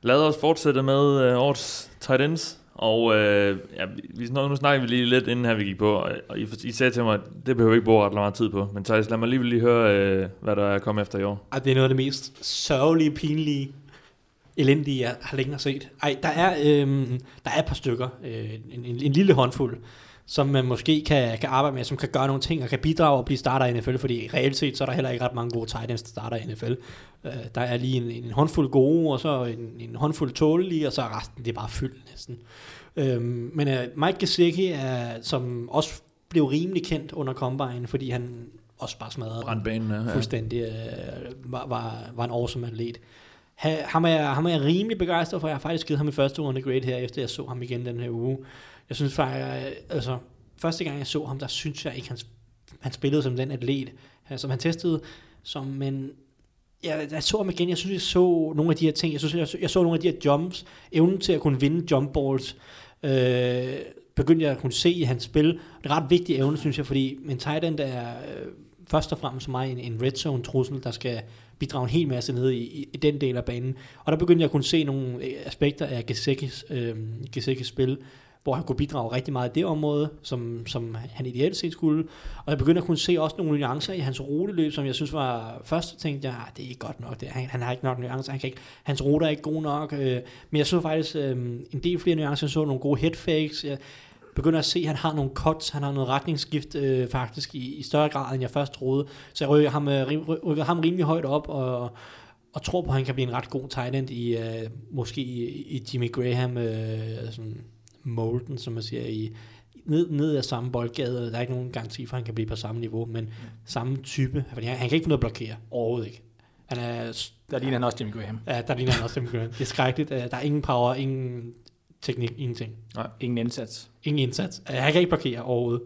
Lad os fortsætte med øh, årets tight ends. Og øh, ja, vi, nu, snakker vi lige lidt inden her vi gik på, og, I, I sagde til mig, at det behøver vi ikke bruge ret meget tid på. Men Thijs, lad mig lige, lige høre, øh, hvad der er kommet efter i år. Ej, det er noget af det mest sørgelige, pinlige, elendige, jeg har længere set. Ej, der er, øh, der er et par stykker, øh, en, en, en lille håndfuld, som man måske kan, kan arbejde med, som kan gøre nogle ting, og kan bidrage og blive starter i NFL, fordi reelt set, så er der heller ikke ret mange gode tight ends, der starter i NFL. Øh, der er lige en, en håndfuld gode, og så en, en håndfuld tålelige, og så er resten, det er bare fyldt næsten. Øhm, men øh, Mike Gesicki, er, som også blev rimelig kendt under Combine, fordi han også bare smadrede Brandbanen. Ja. fuldstændig øh, var, var, var en awesome atlet. Ha, ham, er, ham er jeg rimelig begejstret for. Jeg har faktisk givet ham i første runde grade her, efter jeg så ham igen den her uge. Jeg synes faktisk, altså, første gang jeg så ham, der synes jeg ikke, han, han spillede som den atlet, altså, som han testede, som, men jeg, jeg så ham igen, jeg synes, jeg så nogle af de her ting, jeg synes, jeg så, jeg så nogle af de her jumps, evnen til at kunne vinde jump balls, øh, begyndte jeg at kunne se i hans spil. Det er ret vigtig evne, synes jeg, fordi en tight end er øh, først og fremmest for mig en, en red zone trussel, der skal bidrage en hel masse ned i, i, i den del af banen. Og der begyndte jeg at kunne se nogle øh, aspekter af Gesekis, øh, Gesekis spil, hvor han kunne bidrage rigtig meget i det område, som, som han ideelt set skulle. Og jeg begyndte at kunne se også nogle nuancer i hans ruteløb, som jeg synes var... Først tænkte jeg, "Ah, det er ikke godt nok, det, han, han har ikke nok nuancer, han kan ikke, hans ruter er ikke gode nok. Øh, men jeg så faktisk øh, en del flere nuancer, jeg så nogle gode headfakes. Jeg, begynder at se, at han har nogle cuts, han har noget retningsskift øh, faktisk i, i større grad, end jeg først troede. Så jeg rykker ham, øh, rykker ham rimelig højt op, og, og tror på, at han kan blive en ret god tight end i, øh, måske i, i Jimmy Graham, øh, sådan molden, som man siger, i, ned, ned af samme boldgade. Der er ikke nogen garanti for, at han kan blive på samme niveau, men samme type. Fordi han, han kan ikke finde noget at blokere. Overhovedet ikke. Han er, Der ligner han også Jimmy Graham. ja, der ligner han også Jimmy Graham. Det er skrækkeligt. Øh, Der er ingen power, ingen teknik, ingenting. Ingen indsats. Ingen indsats. Øh, Han kan ikke blokere overhovedet.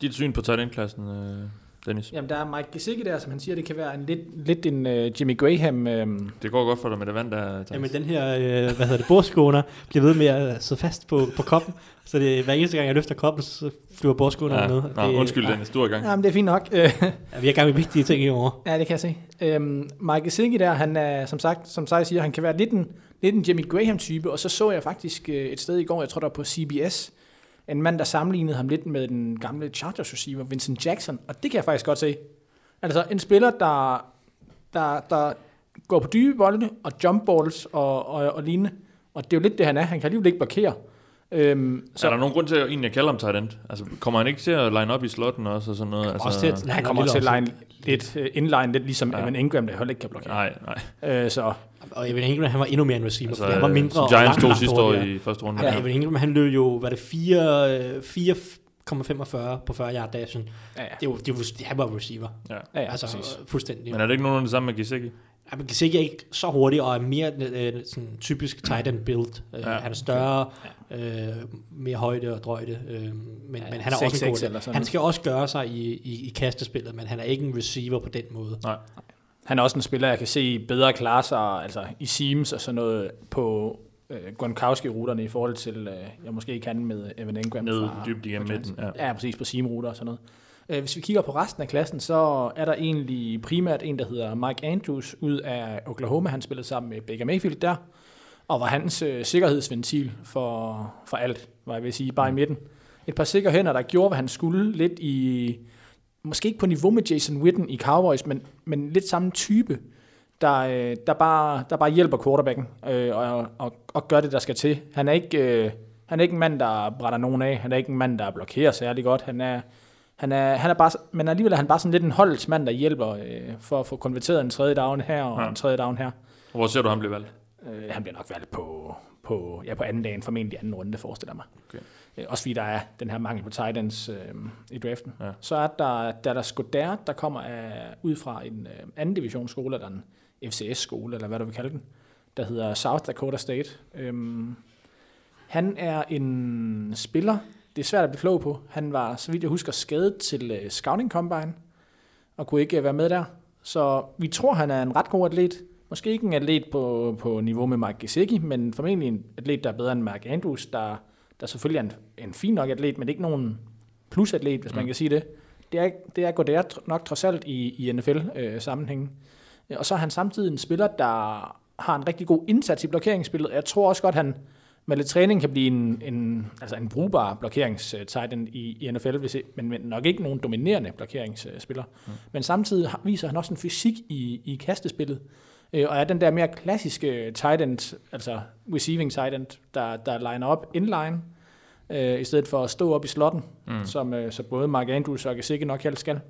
Dit syn på tight end-klassen, øh, Dennis. Jamen, der er Mike Gesicki der, som han siger, det kan være en lidt, lidt en uh, Jimmy Graham. Uh, Det går godt for dig med det vand, der er Jamen den her, øh, hvad hedder det, bordskåner, bliver ved med at sidde fast på, på koppen. Så det, hver eneste gang, jeg løfter koppen, så flyver bordskåneren ja. ned. Nå, det, undskyld, Dennis, du er i gang. jamen, det er fint nok. Ja, vi er i gang med vigtige ting i år. ja, det kan jeg se. Um, Mike Gesicki der, han er, som sagt, som sig siger, han kan være lidt en, lidt en Jimmy Graham-type, og så så jeg faktisk et sted i går, jeg tror, der var på CBS, en mand, der sammenlignede ham lidt med den gamle Chargers receiver, Vincent Jackson, og det kan jeg faktisk godt se. Altså en spiller, der, der, der går på dybe bolde og jump balls og, og, og lignende, og det er jo lidt det, han er. Han kan alligevel ikke blokere. Øhm, Så er der nogen grund til at egentlig at kalde ham tight end? Altså, kommer han ikke til at line op i slotten også og sådan noget? Altså, Også til at- han er kommer til at line lidt, uh, inline lidt ligesom Ja. ja. Evan Ingram, der heller ikke kan blokere. Nej, nej. Øh, så Og Evan Ingram, han var endnu mere en receiver, Altså, altså, han var mindre som og Giants langt, tog langt sidste år i første runde. Ja, Evan Ingram, han løb jo, var det 4, øh, 4,45 på 40 yard dashen. ja, ja. Det var, det var, han var receiver. Ja. ja, ja altså, præcis. øh, fuldstændig. Men er det ikke nogen af det samme med Gesicki? Ja, man kan se, at ikke så hurtigt, og er mere øh, sådan typisk tight end build. Øh, Ja. Han er større, øh, mere højde og drøjde, øh, men, Ja, men han er også 6'6 en god. eller sådan Han skal også gøre sig i, i, i kastespillet, men han er ikke en receiver på den måde. Nej. Han er også en spiller, jeg kan se bedre klare sig altså i seams og sådan noget på øh, Gronkowski-ruterne i forhold til, øh, jeg måske kan med Evan Ingram. Ned dybt igennem midten. Ja. Ja, præcis på seam-ruter og sådan noget. Øh, Hvis vi kigger på resten af klassen, så er der egentlig primært en, der hedder Mike Andrews ud af Oklahoma. Han spillede sammen med Baker Mayfield der, og var hans øh, sikkerhedsventil for, for alt, var jeg vil sige, bare i midten. Et par sikre hænder, der gjorde, hvad han skulle, lidt i, måske ikke på niveau med Jason Witten i Cowboys, men, men lidt samme type, der, øh, der, bare, der bare hjælper quarterbacken øh, og, og, og gør det, der skal til. Han er ikke... Øh, han er ikke en mand, der brænder nogen af. Han er ikke en mand, der blokerer særlig godt. Han er, han er, han er bare, men alligevel er han bare sådan lidt en holdsmand, der hjælper øh, for at få konverteret en tredje down her og Ja. en tredje down her. Hvor ser du ham blive valgt? Øh, han bliver nok valgt på, på, ja, på anden dagen, formentlig anden runde, forestiller mig. Okay. Øh, også fordi der er den her mangel på tight ends øh, i draften. Ja. Så er der Dallas Goddard, der kommer af, ud fra en øh, anden divisionsskole, eller en FCS-skole, eller hvad du vil kalde den, der hedder South Dakota State. Øhm, han er en spiller, det er svært at blive klog på. Han var, så vidt jeg husker, skadet til øh, Scouting Combine, og kunne ikke øh, være med der. Så vi tror, han er en ret god atlet. Måske ikke en atlet på, på niveau med Mike Gesicki, men formentlig en atlet, der er bedre end Mark Andrews, der, der selvfølgelig er en, en fin nok atlet, men ikke nogen plusatlet, hvis man kan sige det. Det er, det er Goddard nok trods alt i, i NFL-sammenhængen. Øh, og så er han samtidig en spiller, der har en rigtig god indsats i blokeringsspillet. Jeg tror også godt, han med lidt træning kan blive en, en, altså en brugbar blokeringstight i, i NFL, hvis, men, men nok ikke nogen dominerende blokeringsspiller. Mm. Men samtidig viser han også en fysik i, i kastespillet, øh, og er den der mere klassiske tight end, altså receiving tight end, der, der liner op inline, øh, i stedet for at stå op i slotten, mm. som øh, så både Mark Andrews og Gesicki nok helst skal.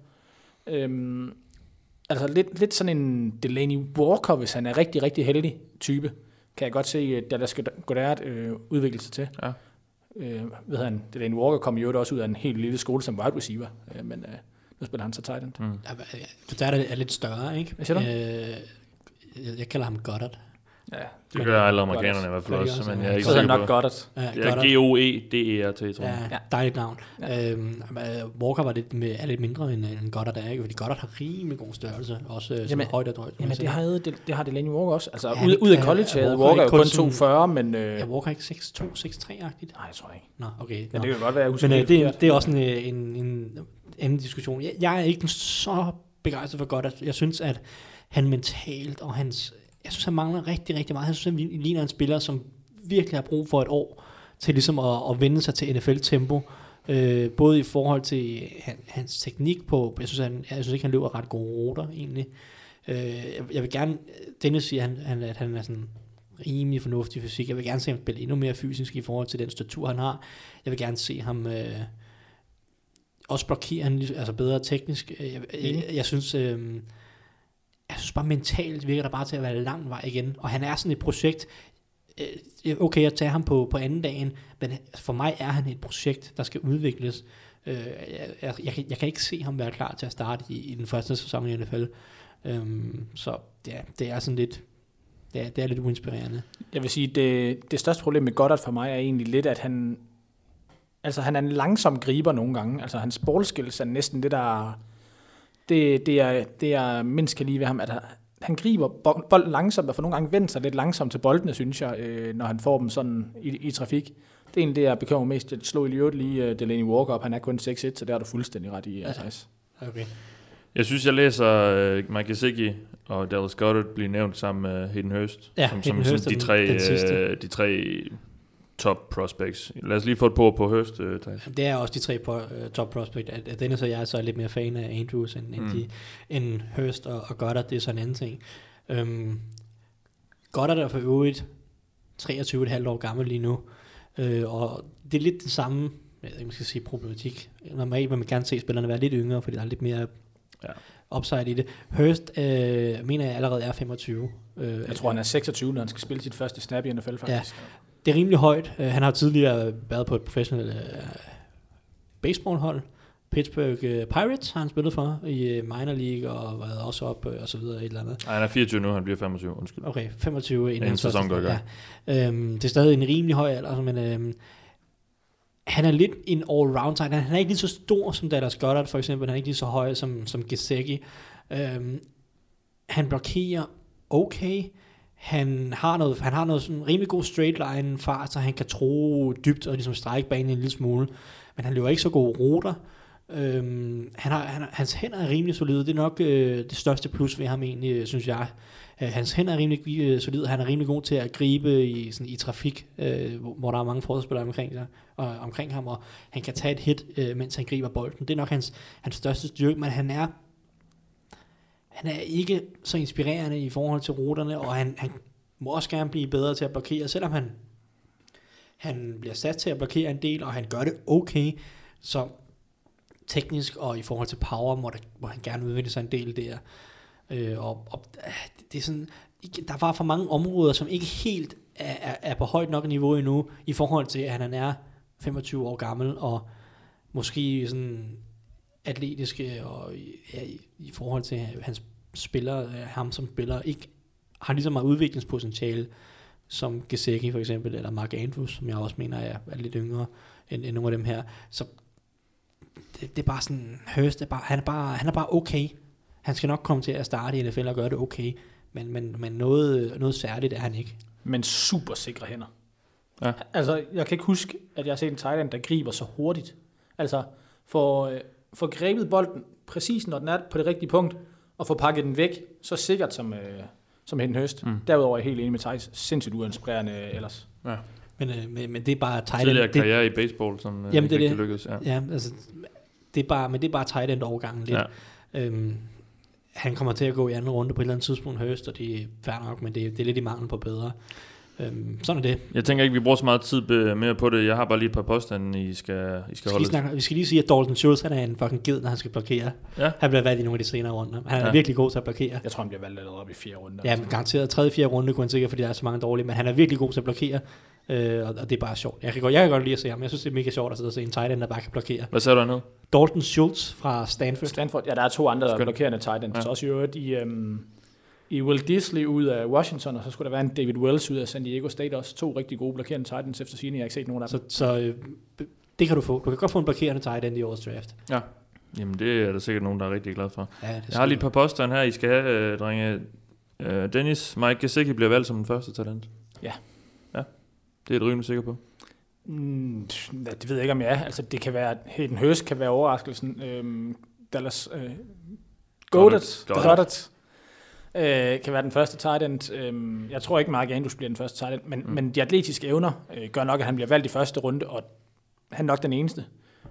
Øhm, altså lidt, lidt sådan en Delaney Walker, hvis han er rigtig, rigtig heldig type, kan jeg godt se, at Dallas Goddard øh, udvikle sig til. Ja. Øh, ved han, Delaney Walker kom jo også ud af en helt lille skole som wide receiver, øh, men øh, nu spiller han så tight end. Mm. Goddard er, er lidt større, ikke? Hvad siger du? Øh, jeg, jeg kalder ham Goddard. Ja, Det gør alle amerikanerne i hvert fald også, også, men ja. jeg er ikke sikker nok på. Goddard. Ja, Det er G-O-E-D-E-R-T, tror jeg. Ja, dejligt navn. Ja. Øhm, øh, Walker var lidt, med, er lidt mindre end, end Goddard er, ikke? Fordi Goddard har rimelig god størrelse, også øh, som Jamen- højt og drøjt. Jamen, det, havde, det, det har Delaney Walker også. Altså, Ja, ja, ud, det ud af college er havde Walker Walker jo kun kun sådan- 240, men... Øh, Er Walker ikke 6'2, 6'3-agtigt? nej, jeg tror jeg ikke. Nå, okay. Men Nå. det kan godt være, jeg Men øh, det, er, det er også en, øh, en, en anden diskussion. Jeg, jeg er ikke så begejstret for godt, at jeg synes, at han mentalt og hans... Jeg synes, han mangler rigtig, rigtig meget. Jeg synes, han ligner en spiller, som virkelig har brug for et år til ligesom at, at vende sig til NFL-tempo. Øh, både i forhold til han, hans teknik på... Jeg synes, han, jeg synes ikke, han løber ret gode ruter, egentlig. Øh, jeg, jeg vil gerne... Dennis siger, han, han, at han er sådan rimelig fornuftig fysik. Jeg vil gerne se ham spille endnu mere fysisk i forhold til den statur, han har. Jeg vil gerne se ham øh, også blokere han, altså bedre teknisk. Jeg, jeg, jeg, jeg synes... Øh, jeg synes bare mentalt virker der bare til at være lang vej igen. Og han er sådan et projekt, øh, okay, jeg tager ham på, på anden dagen, men for mig er han et projekt, der skal udvikles. Øh, jeg, jeg, jeg, kan, jeg kan ikke se ham være klar til at starte i, i den første sæson i NFL. Øhm, så ja, det er sådan lidt, det er, det er lidt uinspirerende. Jeg vil sige, det, det største problem med Goddard for mig er egentlig lidt, at han, altså han er en langsom griber nogle gange. Altså hans ballskills er næsten det, der det, det, er, det er mindst kan lide ved ham, at han griber bolden langsomt, og for nogle gange vender sig lidt langsomt til boldene, synes jeg, øh, når han får dem sådan i, i trafik. Det er egentlig det, jeg bekymrer mest. Jeg slog i øvrigt lige uh, Delaney Walker op. Han er kun 6-1, så der er du fuldstændig ret i, altså. Okay. Jeg synes, jeg læser uh, Mike Gesicki og Dallas Goddard blive nævnt sammen med Hayden Hurst. Ja, som, Hayden som, Hurst som er de, tre, den sidste. uh, de tre top prospects. Lad os lige få et på på uh, Thijs. Det er også de tre på, uh, top prospect. At, at Dennis og jeg er så lidt mere fan af Andrews end, mm. end, de, end Hurst og, og Goddard. Det er sådan en anden ting. Um, Goddard er for øvrigt 23,5 år gammel lige nu. Uh, og det er lidt det samme, jeg ved ikke, man skal sige problematik. Normalt vil man gerne se spillerne være lidt yngre, fordi der er lidt mere Ja. upside i det. Hurst øh, mener jeg allerede er 25. Øh, Jeg tror, han er 26, når han skal spille sit første snap i NFL, faktisk. Det er rimelig højt. Uh, han har tidligere været på et professionelt uh, baseballhold. Pittsburgh uh, Pirates har han spillet for i uh, minor league og været også op uh, og så videre et eller andet. Ej, han er 24 nu, han bliver 25, undskyld. Okay, 25 inden Inden sæson går i gang. Ja. Øhm, det er stadig en rimelig høj alder, men øhm, han er lidt en all-round tight. Han er ikke lige så stor som Dallas Goddard for eksempel. Han er ikke lige så høj som, som Gesicki. Øhm, han blokerer okay. Han har noget, han har noget sådan rimelig god straight line fart, så han kan tro dybt og ligesom strække banen en lille smule. Men han løber ikke så gode ruter. Øhm, han har, han, hans hænder er rimelig solide. Det er nok øh, det største plus ved ham egentlig, øh, synes jeg. Øh, hans hænder er rimelig øh, solide. Han er rimelig god til at gribe i, sådan, i trafik, øh, hvor, hvor der er mange forsvarsspillere omkring, sig, og, omkring ham, og han kan tage et hit, øh, mens han griber bolden. Det er nok hans, hans største styrke, men han er han er ikke så inspirerende i forhold til ruterne, og han, han må også gerne blive bedre til at blokere, selvom han, han bliver sat til at blokere en del, og han gør det okay, så teknisk og i forhold til power, må, der, må han gerne udvikle sig en del der. Øh, og, og ah, det er sådan, ikke- der var for mange områder, som ikke helt er, er, er på højt nok niveau endnu, i forhold til, at han er 25 år gammel, og måske sådan atletiske, og ja, i, i forhold til hans spiller, øh, ham som spiller, ikke har lige så meget udviklingspotentiale, som Gesicki for eksempel, eller Mark Andrews, som jeg også mener er, er lidt yngre end, end nogle af dem her. Så det, det er bare sådan, Hurst er bare, han er bare, han er bare okay. Han skal nok komme til at starte i NFL og gøre det okay, men, men, men noget, noget særligt er han ikke. Men super sikre hænder. Ja. Altså, jeg kan ikke huske, at jeg har set en tight end, der griber så hurtigt. Altså, for, øh, for grebet bolden præcis, når den er på det rigtige punkt, og få pakket den væk, så sikkert som, øh, som Hayden Hurst. Mm. Derudover er jeg helt enig med Thijs. Sindssygt uinspirerende ellers. Ja. Men, øh, men, men det er bare tight end. Tidligere Det, karriere i baseball, som Jamen, Jamen, det er ikke det. rigtig lykkedes. Ja. ja, altså, det er bare, men det er bare tight end overgangen lidt. Ja. Øhm, han kommer til at gå i anden runde på et eller andet tidspunkt Hurst, og det er fair nok, men det, det er lidt i mangel på bedre. Øhm, sådan er det. Jeg tænker ikke, vi bruger så meget tid mere på det. Jeg har bare lige et par påstande, I skal, I skal Vi skal, lige holde. snakke, vi skal lige sige, at Dalton Schultz, han er en fucking ged, når han skal blokere. Ja. Han bliver valgt i nogle af de senere runder. Han er Ja. virkelig god til at blokere. Jeg tror, han bliver valgt allerede op i fire runder. Ja, men garanteret tredje, fjerde runde kunne han sikkert, fordi der er så mange dårlige, men han er virkelig god til at blokere, øh, og, og, det er bare sjovt. Jeg kan, godt, jeg kan godt lide at se ham. Jeg synes, det er mega sjovt at sidde og se en tight end, der bare kan blokere. Hvad sagde du nu? Dalton Schultz fra Stanford. Stanford, ja, der er to andre Skønt. blokerende tight ends. Ja. Ja. Også i øvrigt i, øhm, i Will Disley ud af Washington, og så skulle der være en David Wells ud af San Diego State også. To rigtig gode blokerende tight ends efter sigende. Jeg har ikke set nogen af dem. Så, så øh, det kan du få. Du kan godt få en blokerende tight end i årets draft. Ja. Jamen, det er der sikkert nogen, der er rigtig glad for. Ja, det Jeg har lige et par påstande her, I skal have, øh, drenge. Øh, Dennis, Mike Gesicki bliver valgt som den første talent. Ja. Ja, det er jeg rimelig sikker på. Mm, det ved jeg ikke, om jeg er. Altså, det kan være, Hayden Hurst kan være overraskelsen. Øhm, Dallas øh, Goddard, Goddard. Goddard øh, kan være den første tight end. Øhm, jeg tror ikke, Mark Andrews bliver den første tight end, men, mm. men de atletiske evner øh, gør nok, at han bliver valgt i første runde, og han er nok den eneste.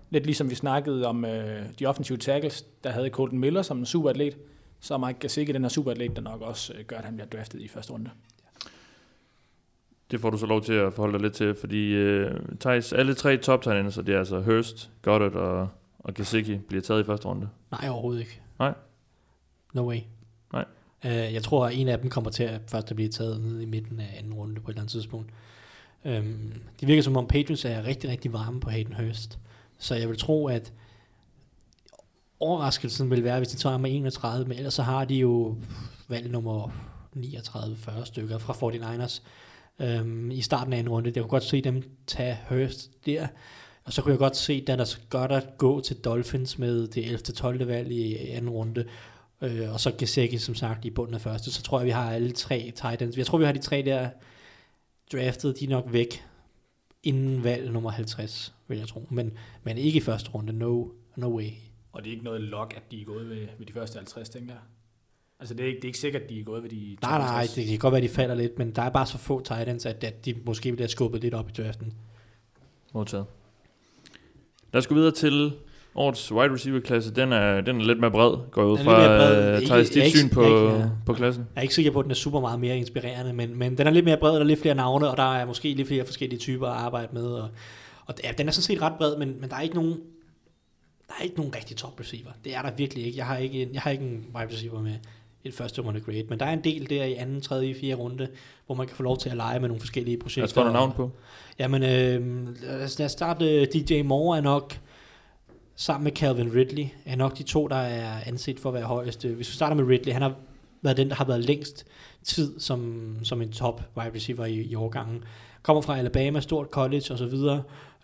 Lidt ligesom vi snakkede om øh, de offensive tackles, der havde Colton Miller som en superatlet, så er Mike Gesicki den her superatlet, der nok også øh, gør, at han bliver draftet i første runde. Det får du så lov til at forholde dig lidt til, fordi øh, Thijs, alle tre top og det er altså Hurst, Goddard og, og Gesicki, bliver taget i første runde. Nej, overhovedet ikke. Nej. No way. Øh, Uh, jeg tror, at en af dem kommer til at først at blive taget ned i midten af anden runde på et eller andet tidspunkt. Um, det virker som om Patriots er rigtig, rigtig varme på Hayden Hurst. Så jeg vil tro, at overraskelsen vil være, hvis de tager med 31, men ellers så har de jo valg nummer 39-40 stykker fra 49ers um, øhm, i starten af en runde. Jeg kunne godt se dem tage Hurst der, og så kunne jeg godt se Dallas Goddard gå til Dolphins med det 11. 12. valg i anden runde, øh, og så Gesicki som sagt i bunden af første. Så tror jeg, vi har alle tre tight ends. Jeg tror, vi har de tre der draftet, de er nok væk inden valg nummer 50, vil jeg tro. Men, men ikke i første runde, no, no way. Og det er ikke noget log, at de er gået ved, ved de første 50, tænker jeg. Altså, det er ikke, det er ikke sikkert, at de er gået ved de Nej, nej, 52. det kan godt være, de falder lidt, men der er bare så få tight ends, at, at de måske bliver skubbet lidt op i draften. Modtaget. Lad os gå videre til årets wide receiver klasse. Den er, den er lidt mere bred, går ud fra. Thijs, dit ikke- syn på, ikke, ja. på klassen? Jeg er ikke sikker på, at den er super meget mere inspirerende, men, men den er lidt mere bred, der er lidt flere navne, og der er måske lidt flere forskellige typer at arbejde med. Og, og ja, den er sådan set ret bred, men, men der er ikke nogen der er ikke nogen rigtig top receiver. Det er der virkelig ikke. Jeg har ikke en, jeg har ikke en wide receiver med et første runde grade, men der er en del der i anden, tredje, fjerde runde, hvor man kan få lov til at lege med nogle forskellige projekter. Os få nogle navn på. Jamen, øh, lad os lad os starte. DJ Moore er nok, sammen med Calvin Ridley, er nok de to, der er anset for at være højeste. Hvis vi starter med Ridley, han har været den, der har været længst tid som, som en top wide receiver i, i årgangen. Kommer fra Alabama, stort college osv. Um,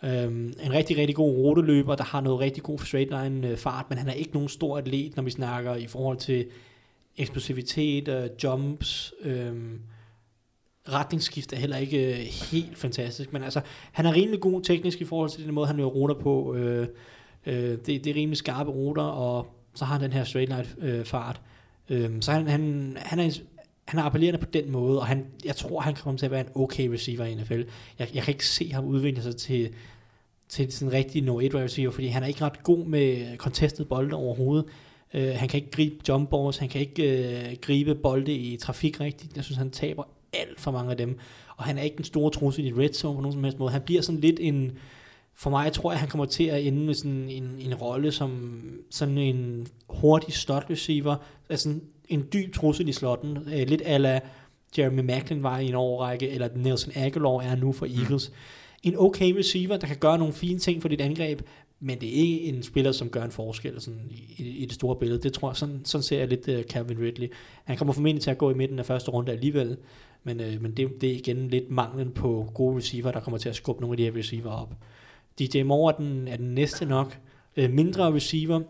øhm, en rigtig, rigtig god ruteløber, der har noget rigtig god straight line øh, fart, men han er ikke nogen stor atlet, når vi snakker i forhold til eksplosivitet, jumps, um, retningsskift er heller ikke øh, helt fantastisk, men altså, han er rimelig god teknisk i forhold til den måde, han løber ruter på. Øh, øh, det, det er rimelig skarpe ruter, og så har han den her straight line øh, fart. Øh, så han, han, han, er, han er appellerende på den måde, og han, jeg tror, han kommer til at være en okay receiver i NFL. Jeg, jeg kan ikke se ham udvikle sig til, til sådan en rigtig no 1 receiver, fordi han er ikke ret god med contested bolde overhovedet. Øh, han kan ikke gribe jump balls, han kan ikke øh, gribe bolde i trafik rigtigt. Jeg synes, han taber alt for mange af dem. Og han er ikke den store trussel i red zone på nogen som helst måde. Han bliver sådan lidt en... For mig tror jeg, han kommer til at ende med sådan en, en rolle som sådan en hurtig slot receiver. Altså en, dyb trussel i slotten. Øh, lidt ala Jeremy Macklin var i en årrække, eller Nelson Aguilar er nu for Eagles. En okay receiver, der kan gøre nogle fine ting for dit angreb, men det er ikke en spiller, som gør en forskel sådan i, i, det store billede. Det tror jeg, sådan, sådan ser jeg lidt uh, Calvin Ridley. Han kommer formentlig til at gå i midten af første runde alligevel, men, øh, men det, det er igen lidt manglen på gode receiver, der kommer til at skubbe nogle af de her receiver op. DJ Moore er den, er den næste nok. Øh, mindre receiver,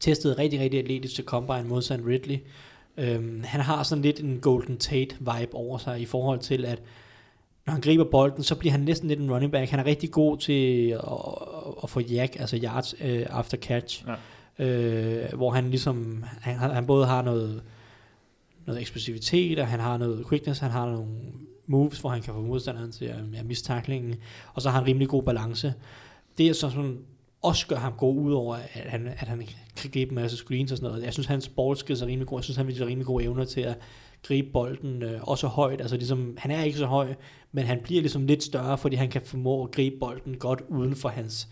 testede rigtig, rigtig atletisk til Combine modsat Ridley. Øhm, han har sådan lidt en Golden Tate-vibe over sig i forhold til, at når han griber bolden, så bliver han næsten lidt en running back. Han er rigtig god til at, at få yak, altså yards øh, after catch. Ja. Øh, hvor han ligesom, han, han både har noget, noget eksplosivitet, og han har noget quickness, han har nogle moves, hvor han kan få modstanderen til at ja, miste tacklingen, og så har han rimelig god balance. Det er så sådan, også gør ham god ud over, at han, at han kan gribe en masse screens og sådan noget. Jeg synes, hans ballskills er rimelig god. Jeg synes, han viser rimelig gode evner til at gribe bolden øh, også højt. Altså ligesom, han er ikke så høj, men han bliver ligesom lidt større, fordi han kan formå at gribe bolden godt uden for hans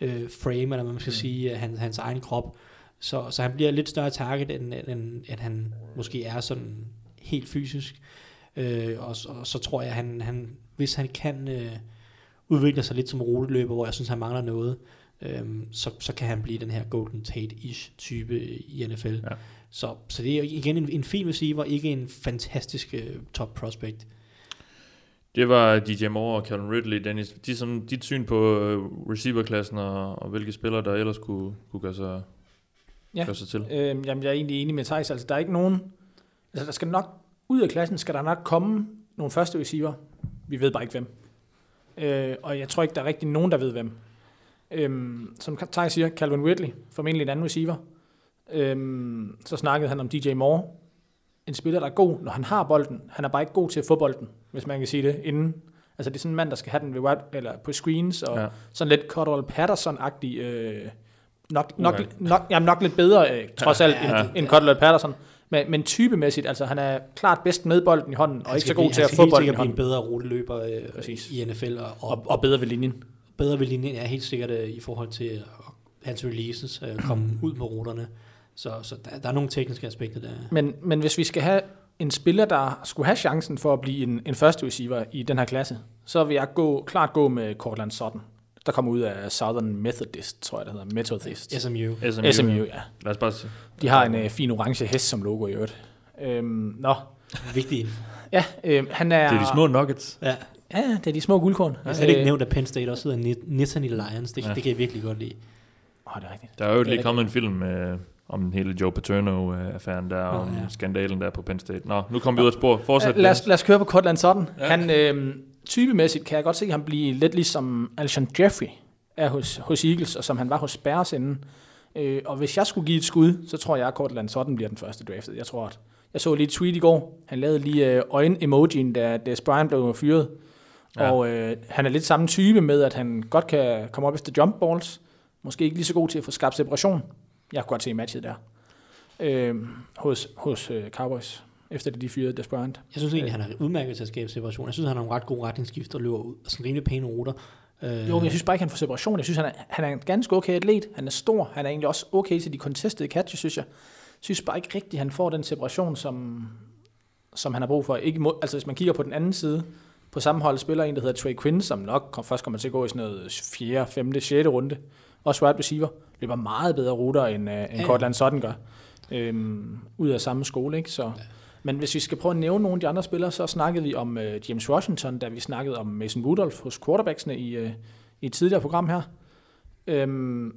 øh, frame, eller hvad man skal mm. sige, øh, hans, hans egen krop. Så, så han bliver lidt større target, end, end, end han måske er sådan helt fysisk. Øh, og, så- og så tror jeg, han, han hvis han kan øh, udvikle sig lidt som ruteløber, hvor jeg synes, han mangler noget, øh, så, så kan han blive den her Golden Tate-ish type i NFL. Ja. Så, så det er jo igen en, en fin receiver, ikke en fantastisk øh, top prospect. Det var DJ Moore og Calvin Ridley, Dennis. De, er sådan, dit syn på øh, receiverklassen og, og hvilke spillere, der ellers kunne, kunne gøre, sig, Ja. gøre sig til. Øhm, jamen, jeg er egentlig enig med Thijs. Altså, der er ikke nogen... Altså, der skal nok... Ud af klassen skal der nok komme nogle første receiver. Vi ved bare ikke, hvem. Øh, og jeg tror ikke, der er rigtig nogen, der ved, hvem. Øhm, som Thijs siger, Calvin Ridley, formentlig en anden receiver. Øhm, så snakkede han om DJ Moore. En spiller, der er god, når han har bolden. Han er bare ikke god til at få bolden, hvis man kan sige det, inden. Altså, det er sådan en mand, der skal have den ved eller på screens, og Ja. ja. sådan lidt Cordell Patterson-agtig... Øh, nok, nok, Uha. nok, jamen nok lidt bedre, øh, trods alt, Ja. end, end Cordell Patterson. Men, men typemæssigt, altså han er klart bedst med bolden i hånden, og Han ikke så god blive- til han at få bolden i sikkert blive en hånden. bedre ruteløber øh, Præcis. i NFL, og, og, Og, og bedre ved linjen. bedre ved linjen er helt sikkert øh, i forhold til øh, hans releases, øh, komme ud på ruterne. Så, så der, der er nogle tekniske aspekter der. Men, men hvis vi skal have en spiller, der skulle have chancen for at blive en, en første receiver i den her klasse, så vil jeg gå, klart gå med Cortland Sutton, der kommer ud af Southern Methodist, tror jeg det hedder, Methodist. SMU. SMU. SMU, ja. Lad os bare se. De har en øh, fin orange hest som logo i øvrigt. Øhm, nå, Vigtigt. ja, øh, han er... Det er de små nuggets. Ja. Ja, det er de små guldkorn. Jeg har slet ikke nævnt, at Penn State også hedder Nit- Nittany Lions. Det, Ja. det kan jeg virkelig godt lide. Åh, det er rigtigt. Der er jo lige kommet en film øh, om hele Joe Paterno-affæren der, om ja. skandalen der på Penn State. Nå, nu kommer vi ud af spor. Fortsæt. Uh, lad, os, lad os køre på Cortland Sutton. Ja. Ja. Han, øh, typemæssigt kan jeg godt se ham blive lidt ligesom Alshon Jeffrey er hos, hos Eagles, og som han var hos Bears inden. Øh, og hvis jeg skulle give et skud, så tror jeg, at Cortland Sutton bliver den første draftet. Jeg tror, at jeg så lige et tweet i går. Han lavede lige øh, øjen-emojien, da Des Bryant blev fyret. Ja. Ja. Og øh, han er lidt samme type med, at han godt kan komme op efter jump balls. Måske ikke lige så god til at få skabt separation. Jeg kunne godt se matchet der. Øh, hos hos øh, Cowboys, efter det de fyrede Des Bryant. Jeg synes egentlig, han er udmærket til at skabe separation. Jeg synes, han har nogle ret gode retningsskift og løber ud. Sådan rimelig pæne ruter. Øh, Jo, men jeg synes bare ikke, han får separation. Jeg synes, han er, han er en ganske okay atlet. Han er stor. Han er egentlig også okay til de contested catches, synes jeg. Jeg synes bare ikke rigtigt, han får den separation, som, som han har brug for. Ikke mod, altså, hvis man kigger på den anden side, på samme hold spiller en, der hedder Trey Quinn, som nok kom, først kommer til at gå i sådan noget 4., 5., 6. runde. Også wide receiver. Løber meget bedre ruter, end, uh, end Ja. Cortland Sutton gør. Øhm, ud af samme skole, ikke? Så, men hvis vi skal prøve at nævne nogle af de andre spillere, så snakkede vi om øh, James Washington, da vi snakkede om Mason Rudolph hos quarterbacksene i, øh, i et tidligere program her. Øhm,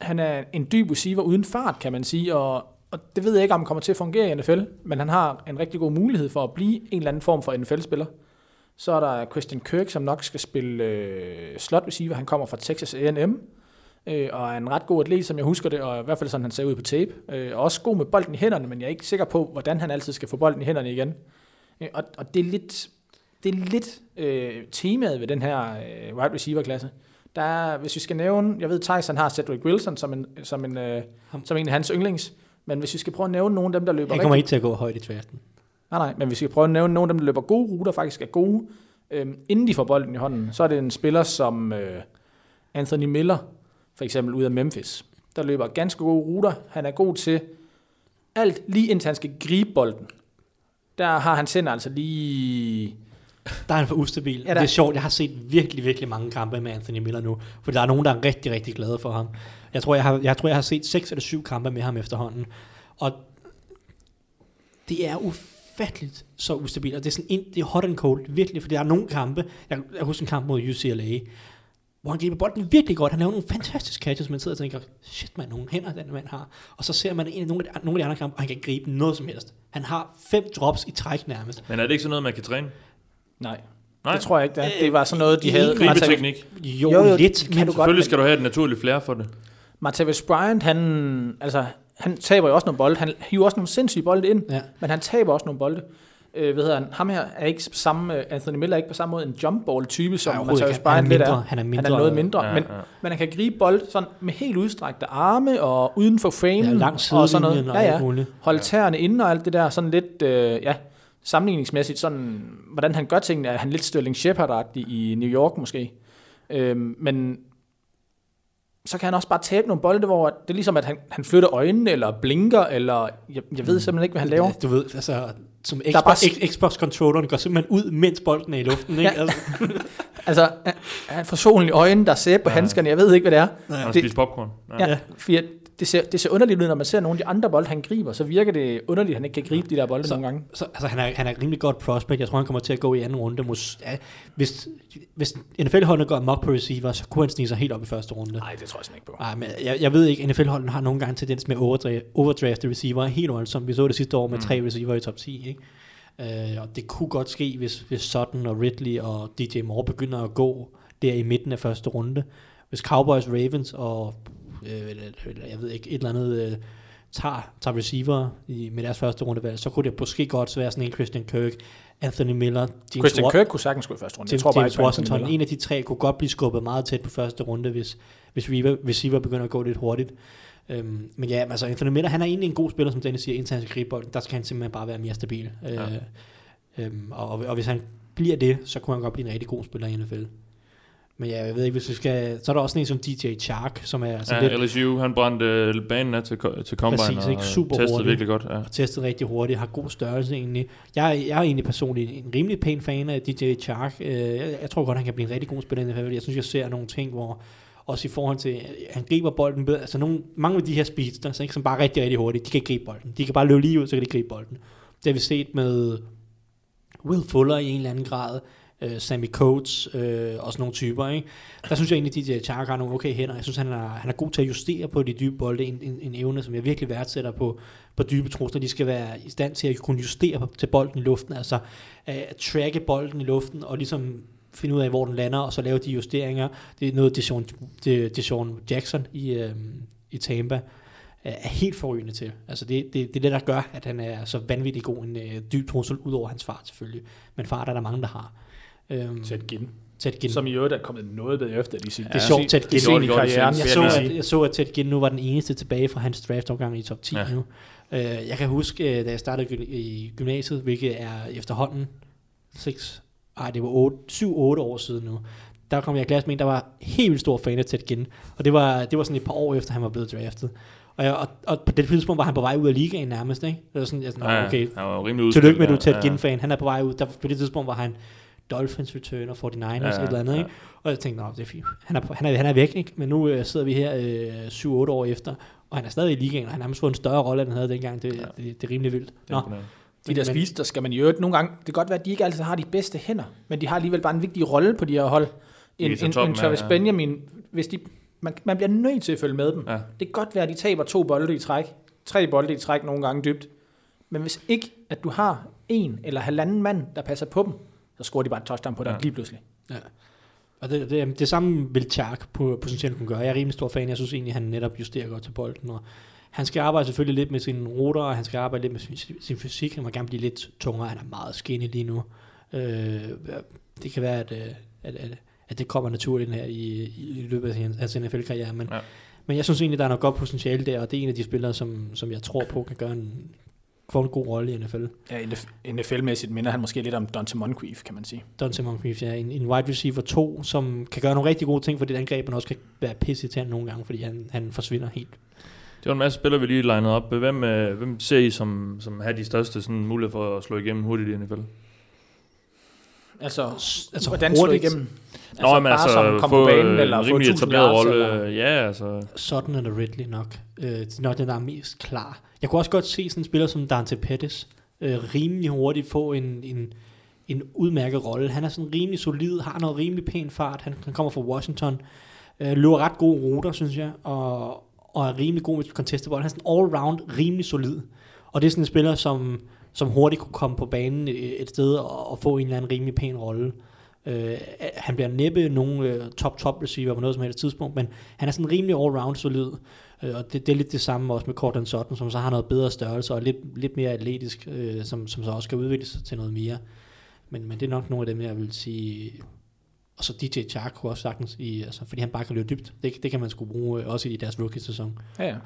han er en dyb receiver uden fart, kan man sige, og, og det ved jeg ikke, om han kommer til at fungere i NFL, men han har en rigtig god mulighed for at blive en eller anden form for NFL-spiller. Så er der Christian Kirk, som nok skal spille øh, slot receiver. Han kommer fra Texas A&M, øh, og er en ret god atlet, som jeg husker det, og i hvert fald sådan, han ser ud på tape. Øh, og også god med bolden i hænderne, men jeg er ikke sikker på, hvordan han altid skal få bolden i hænderne igen. Øh, og, og det er lidt, det er lidt øh, temaet ved den her øh, wide receiver-klasse. Der er, hvis vi skal nævne, jeg ved, Tyson har Cedric Wilson som en, som en, øh, som en af hans yndlings, men hvis vi skal prøve at nævne nogle af dem, der løber Han kommer rigtig ikke til at gå højt i draften. Nej, nej, men hvis vi skal prøve at nævne nogle af dem, der løber gode ruter, faktisk er gode, øhm, inden de får bolden i hånden, så er det en spiller som øh, Anthony Miller, for eksempel ud af Memphis, der løber ganske gode ruter. Han er god til alt, lige indtil han skal gribe bolden. Der har han sender altså lige... Der er han for ustabil. Ja, der- det er sjovt. Jeg har set virkelig, virkelig mange kampe med Anthony Miller nu. For der er nogen, der er rigtig, rigtig glade for ham. Jeg tror, jeg har, jeg tror, jeg har set seks eller syv kampe med ham efterhånden. Og det er ufatteligt så ustabilt. Og det er, sådan ind, det er hot and cold, virkelig. For der er nogle kampe. Jeg, jeg husker en kamp mod UCLA, hvor han griber bolden virkelig godt. Han laver nogle fantastiske catches, man sidder og tænker, shit man, nogle hænder den mand har. Og så ser man en af nogle af de, nogle af de andre kampe, og han kan gribe noget som helst. Han har fem drops i træk nærmest. Men er det ikke sådan noget, man kan træne? Nej, Nej, det tror jeg ikke, det er. Det var sådan noget, de Øh, havde... gribeteknik. Jo, Jo, jo, lidt, kan men du godt, Selvfølgelig men- skal du have et naturligt flere for det. Martavis Bryant, han, altså, han taber jo også nogle bolde. Han hiver også nogle sindssyge bolde ind, Ja. men han taber også nogle bolde. Øh, hvad hedder han? Ham her er ikke på samme, øh, Anthony Miller er ikke på samme måde en jump ball type, som Nej. Han er Bryant lidt mindre- er. han er han mindre- er noget mindre, Ja, men, ja. men han kan gribe bold sådan med helt udstrakte arme og uden for frame Ja, lang og sådan noget. og Ja, ja. Holde tæerne inde og alt det der, sådan lidt, øh, ja, sammenligningsmæssigt, sådan, hvordan han gør tingene, er han lidt Sterling Shepard-agtig i New York måske. Øhm, men så kan han også bare tabe nogle bolde, hvor det er ligesom, at han, han flytter øjnene, eller blinker, eller jeg, jeg ved simpelthen ikke, hvad han laver. Ja, du ved, altså, som bare Xbox, X- Xbox-controlleren går simpelthen ud, mens bolden er i luften, ikke? Ja. Altså, [LAUGHS] Altså, han- han får solen i øjnene, der er sæbe på Ja. handskerne, jeg ved ikke, hvad det er. Han har Det- spist popcorn. Ja, ja. Det ser, det ser underligt ud, når man ser nogle af de andre bolde, han griber, så virker det underligt, at han ikke kan gribe de der bolde Så- nogle gange. så, altså, han er, han er rimelig godt prospect. Jeg tror, han kommer til at gå i anden runde. Mås, ja, hvis, hvis NFL-holdene går amok på receiver, så kunne han snige sig helt op i første runde. Nej, det tror jeg ikke på. Nej, men jeg, jeg ved ikke, NFL-holdene har nogle gange tendens med overdra- overdrafte receiver helt voldsomt. Vi så det sidste år med mm. tre receiver i top 10, ikke? Uh, og det kunne godt ske, hvis, hvis Sutton og Ridley og DJ Moore begynder at gå der i midten af første runde. Hvis Cowboys, Ravens og øh, eller- eller jeg ved ikke, et eller andet øh, tager, tager receiver i, med deres første rundevalg, så kunne det måske godt være sådan en Christian Kirk, Anthony Miller, James Christian Wa- Kirk kunne sagtens gå i første runde. Jeg tror bare James ikke Washington, en af de tre, kunne godt blive skubbet meget tæt på første runde, hvis, hvis receiver, begynder at gå lidt hurtigt. Øhm, men ja, altså Anthony Miller, han er egentlig en god spiller, som Dennis siger, indtil han skal gribe bolden. Der skal han simpelthen bare være mere stabil. Øh, øhm, og, og, og hvis han bliver det, så kunne han godt blive en rigtig god spiller i NFL. Men ja, jeg ved ikke, hvis vi skal... Så er der også en som DJ Chark, som er altså Ja, lidt, LSU, han brændte øh, banen af til, til Combine Præcis, og ikke? Super testede hurtigt. virkelig godt. Ja. og testet rigtig hurtigt, har god størrelse egentlig. Jeg, jeg er egentlig personligt en rimelig pæn fan af DJ Chark. Øh, Jeg, jeg tror godt, han kan blive en rigtig god spiller i NFL. Jeg synes, jeg ser nogle ting, hvor også i forhold til, han griber bolden bedre. Altså nogle, mange af de her speedsters, ikke, som bare er rigtig, rigtig hurtigt, de kan gribe bolden. De kan bare løbe lige ud, så kan de gribe bolden. Det har vi set med Will Fuller i en eller anden grad, øh, Sammy Coates, øh, og sådan nogle typer. Ikke? Der synes jeg egentlig, at DJ Chark har nogle okay hænder. Jeg synes, han er, han er god til at justere på de dybe bolde. En, en, en evne, som jeg virkelig værdsætter på, på dybe trusler. De skal være i stand til at kunne justere på, til bolden i luften. Altså øh, at tracke bolden i luften og ligesom finde ud af, hvor den lander, og så lave de justeringer. Det er noget, Deshaun, Deshaun Jackson i, øh, i Tampa øh, er helt forrygende til. Altså det, det, det er det, der gør, at han er så vanvittig god en øh, dyb trussel, ud over hans fart selvfølgelig. Men fart er der mange, der har. Øhm, Ted Ginn, Ted Ginn. som i øvrigt er kommet noget bedre efter de sidste. Det er sjovt, Ted Ginn. Det er karrieren. Jeg så, at, jeg så, at Ted Ginn nu var den eneste tilbage fra hans draftopgang i top 10 Ja. ja. nu. Øh, jeg kan huske, øh, da jeg startede i gymnasiet, hvilket er efterhånden 6, ej, det var 7-8 år siden nu. Der kom jeg i klasse med en, der var helt vildt stor fan af Ted Ginn. Og det var, det var sådan et par år efter, han var blevet draftet. Og, jeg, og, og på det tidspunkt var han på vej ud af ligaen nærmest, ikke? Det var sådan, jeg sådan, Ja, okay, han var rimelig udskilt. tillykke med, at du er Ted ja, Ginn-fan. Han er på vej ud. Der, på det tidspunkt var han Dolphins returner, 49ers, Ja, et eller andet, ja. ikke? Og jeg tænkte, det er fint. Han er, han er, han er væk, ikke? Men nu øh, sidder vi her øh, 7-8 år efter, og han er stadig i ligaen, og han har nærmest fået en større rolle, end han havde dengang. Det, Ja. ja. det, det, er rimelig vildt. Det Nå, er. De der spise, der skal man i øvrigt nogle gange, det kan godt være, at de ikke altid har de bedste hænder, men de har alligevel bare en vigtig rolle på de her hold. En, en, en Travis ja. Benjamin, hvis de, man, man bliver nødt til at følge med dem. Ja. Det kan godt være, at de taber to bolde i træk, tre bolde i træk nogle gange dybt, men hvis ikke, at du har en eller halvanden mand, der passer på dem, så scorer de bare et touchdown på dig Ja. lige pludselig. Ja. Og det, det, det samme vil Chark på, potentielt kunne gøre. Jeg er rimelig stor fan. Jeg synes egentlig, han netop justerer godt til bolden. Og han skal arbejde selvfølgelig lidt med sine ruter, og han skal arbejde lidt med sin, sin fysik. Han må gerne blive lidt tungere. Han er meget skinny lige nu. Øh, det kan være, at, øh, at, at, at det kommer naturligt her i, i løbet af hans, hans NFL-karriere. Men, Ja. ja. men jeg synes egentlig, der er noget godt potentiale der, og det er en af de spillere, som, som jeg tror på kan gøre en, få en god rolle i NFL. Ja, NFL-mæssigt minder han måske lidt om Dante Moncrief, kan man sige. Dante Moncrief, ja, en, en wide receiver 2, som kan gøre nogle rigtig gode ting for dit angreb, men også kan være pisse til nogle gange, fordi han, han forsvinder helt. Det var en masse spillere, vi lige linede op. Hvem, øh, hvem ser I som, som har de største sådan, muligheder for at slå igennem hurtigt i NFL? Altså, altså altså hvordan slå igennem? Nå, men bare altså, som få på banen, eller en rimelig 1000 etableret rolle. Ja, altså. Sådan er det Ridley nok. Øh, det er nok den, der er mest klar. Jeg kunne også godt se sådan en spiller som Dante Pettis øh, rimelig hurtigt få en, en, en udmærket rolle. Han er sådan rimelig solid, har noget rimelig pæn fart. Han, han kommer fra Washington. Øh, løber ret gode ruter, synes jeg, og, og er rimelig god med contested bold. Han er sådan all-round rimelig solid. Og det er sådan en spiller, som, som hurtigt kunne komme på banen et sted og, og få en eller anden rimelig pæn rolle. Øh, han bliver næppe nogen øh, top-top receiver på noget som helst tidspunkt, men han er sådan rimelig all-round solid. Øh, og det, det er lidt det samme også med Cortland Sutton, som så har noget bedre størrelse og lidt, lidt mere atletisk, øh, som, som så også skal udvikle sig til noget mere. Men, men det er nok nogle af dem, jeg vil sige... Og så DJ Chark kunne også sagtens, i, altså, fordi han bare kan løbe dybt. Det, det kan man skulle bruge øh, også i deres rookie-sæson. Ja, ja.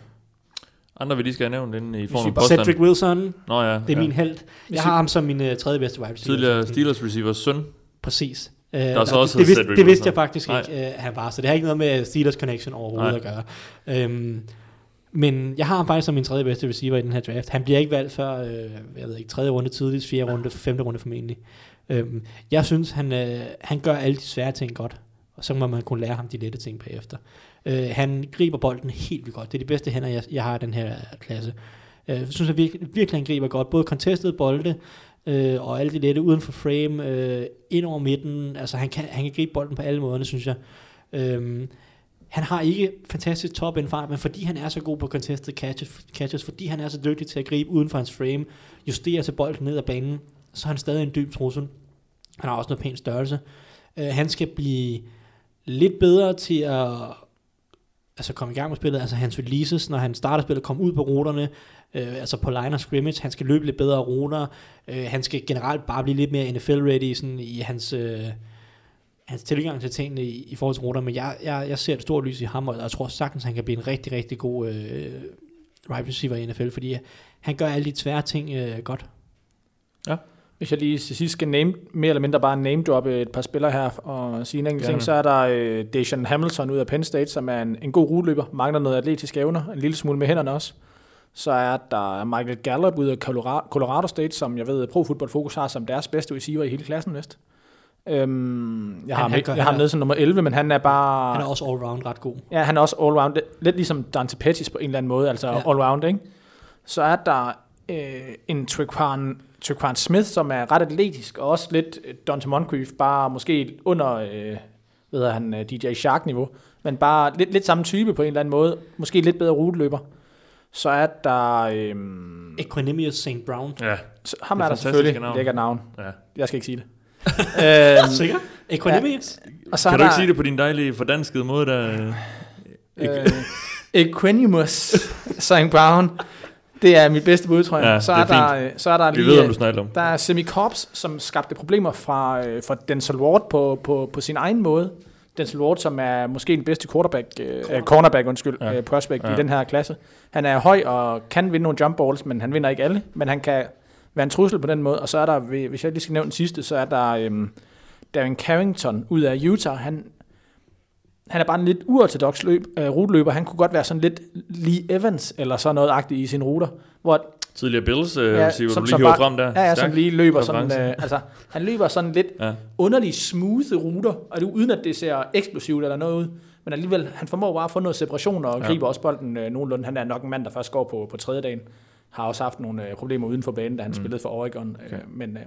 Andre, vi lige skal have nævnt, inden I nogle bare- påstand. Cedric Wilson, Nå ja, det er ja. min held. Jeg har ham som min øh, tredje bedste wide receiver. Tidligere Steelers receivers søn. Præcis. Øh, er så og også det, det, vidste, det vidste jeg faktisk Nej. ikke, øh, han var. Så det har ikke noget med Steelers connection overhovedet Nej. at gøre. Øhm, men jeg har ham faktisk som min tredje bedste receiver i den her draft. Han bliver ikke valgt før, øh, jeg ved ikke, tredje runde tidligst, fjerde runde, femte runde formentlig. Øhm, jeg synes, han, øh, han gør alle de svære ting godt. Og så må man kunne lære ham de lette ting bagefter. Øh, han griber bolden helt vildt godt. Det er de bedste hænder, jeg, jeg har i den her klasse. Øh, jeg synes jeg virkelig, virkelig, han griber godt. Både contested bolde, øh, og alle de lette uden for frame, øh, ind over midten. Altså han kan, han kan gribe bolden på alle måder, synes jeg. Øh, han har ikke fantastisk top end fart, men fordi han er så god på contested catches, catches, fordi han er så dygtig til at gribe uden for hans frame, justere til bolden ned ad banen, så er han stadig en dyb trussel. Han har også noget pæn størrelse. Øh, han skal blive lidt bedre til at altså komme i gang med spillet, altså hans releases, når han starter spillet, komme ud på ruterne, øh, altså på line og scrimmage, han skal løbe lidt bedre ruter, øh, han skal generelt bare blive lidt mere NFL-ready sådan i hans, øh, hans tilgang til tingene i, i forhold til ruter, men jeg, jeg, jeg ser et stort lys i ham, og jeg tror sagtens, han kan blive en rigtig, rigtig god øh, right receiver i NFL, fordi han gør alle de svære ting øh, godt. Hvis jeg lige til sidst skal name, mere eller mindre bare name droppe et par spillere her og sige en enkelt ting, så er der øh, Dejan Hamilton ud af Penn State, som er en, en god ruteløber, mangler noget atletisk evner, en lille smule med hænderne også. Så er der Michael Gallup ud af Colorado, Colorado State, som jeg ved, Pro Football Focus har som deres bedste receiver i hele klassen vist. Øhm, jeg har, Han- ham, han jeg har ham nede som nummer 11, men han er bare... Han er også all-round ret god. Ja, han er også all-round. Lidt ligesom Dante Pettis på en eller anden måde, altså ja. all-round, ikke? Så er der øh, en Trequan, Trequan Smith, som er ret atletisk, og også lidt øh, Dante Moncrief, bare måske under, øh, hvad han, øh, DJ Shark-niveau, men bare lidt, lidt samme type på en eller anden måde. Måske lidt bedre ruteløber. Så er der... Øh, Equanimous St. Brown. Ja, så, ham Det er er der selvfølgelig. navn. Lækker navn. ja. Jeg skal ikke sige det. [LAUGHS] øhm, Sikker? Equanimous? og så Kan du der, ikke sige det på din dejlige fordanskede måde, der... Øh, Equanimus St. [LAUGHS] Brown. Det er mit bedste bud, tror jeg. Ja, så, er er der, øh, så er der Vi lige... ved, om du snakker om. Der er Semi Cobbs, som skabte problemer fra, øh, for Denzel Ward på, på, på sin egen måde. Denzel Ward, som er måske den bedste quarterback, øh, cornerback, cornerback undskyld, Ja. øh, prospect ja. Ja. i den her klasse. Han er høj og kan vinde nogle jump balls, men han vinder ikke alle. Men han kan være en trussel på den måde. Og så er der, hvis jeg lige skal nævne den sidste, så er der øhm, Darren Carrington ud af Utah. Han, han er bare en lidt uortodox løb, øh, ruteløber. Han kunne godt være sådan lidt Lee Evans eller sådan noget agtigt i sine ruter. Hvor Tidligere Bills, øh, Ja, receiver, som- du lige hiver frem der. Ja, ja, som lige løber sådan, øh, altså, han løber sådan lidt Ja. underligt smooth ruter, og det, uden at det ser eksplosivt eller noget ud, men alligevel, han formår bare at få noget separation og Ja. griber også bolden øh, nogenlunde. Han er nok en mand, der først går på, på tredje dagen. Har også haft nogle øh, problemer uden for banen, da han mm. spillede for Oregon, øh, Okay. men øh,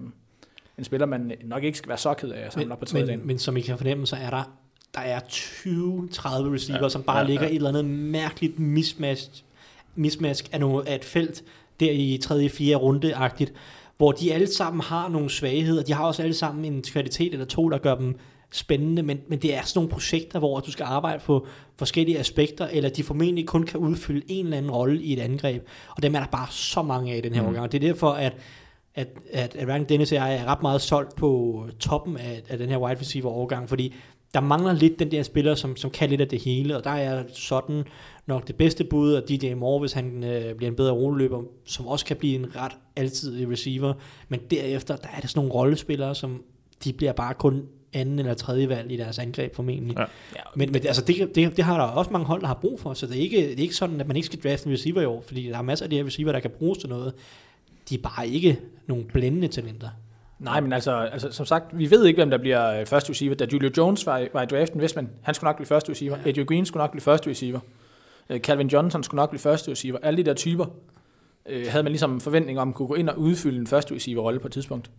en spiller, man nok ikke skal være så ked af at samle op på tredje men, dagen. men som I kan fornemme, så er der, der er 20-30 receiver, ja, som bare ja, ligger ja. et eller andet mærkeligt mismatch, mismatch af, nogle, af et felt, der i 3. 4. runde-agtigt, hvor de alle sammen har nogle svagheder. De har også alle sammen en kvalitet eller to, der gør dem spændende, men, men det er sådan nogle projekter, hvor du skal arbejde på forskellige aspekter, eller de formentlig kun kan udfylde en eller anden rolle i et angreb. Og dem er der bare så mange af i den her Mm. Det er derfor, at at, at, at Dennis og jeg er ret meget solgt på toppen af, af den her wide receiver overgang, fordi der mangler lidt den der spiller, som, som kan lidt af det hele, og der er sådan nok det bedste bud af DJ Moore, hvis han øh, bliver en bedre rulleløber, som også kan blive en ret altidig receiver, men derefter, der er det sådan nogle rollespillere, som de bliver bare kun anden eller tredje valg i deres angreb formentlig. Ja. Men, men altså, det, det, det, har der også mange hold, der har brug for, så det er, ikke, det er ikke sådan, at man ikke skal drafte en receiver i år, fordi der er masser af de her receiver, der kan bruges til noget. De er bare ikke nogle blændende talenter. Nej, men altså, altså, som sagt, vi ved ikke, hvem der bliver øh, første receiver. Da Julio Jones var, i- var i draften, vidste man, han skulle nok blive første receiver. Adrian Green skulle nok blive første receiver. Øh, Calvin Johnson skulle nok blive første receiver. Alle de der typer øh, havde man ligesom en forventning om, kunne gå ind og udfylde en første receiver-rolle på et tidspunkt.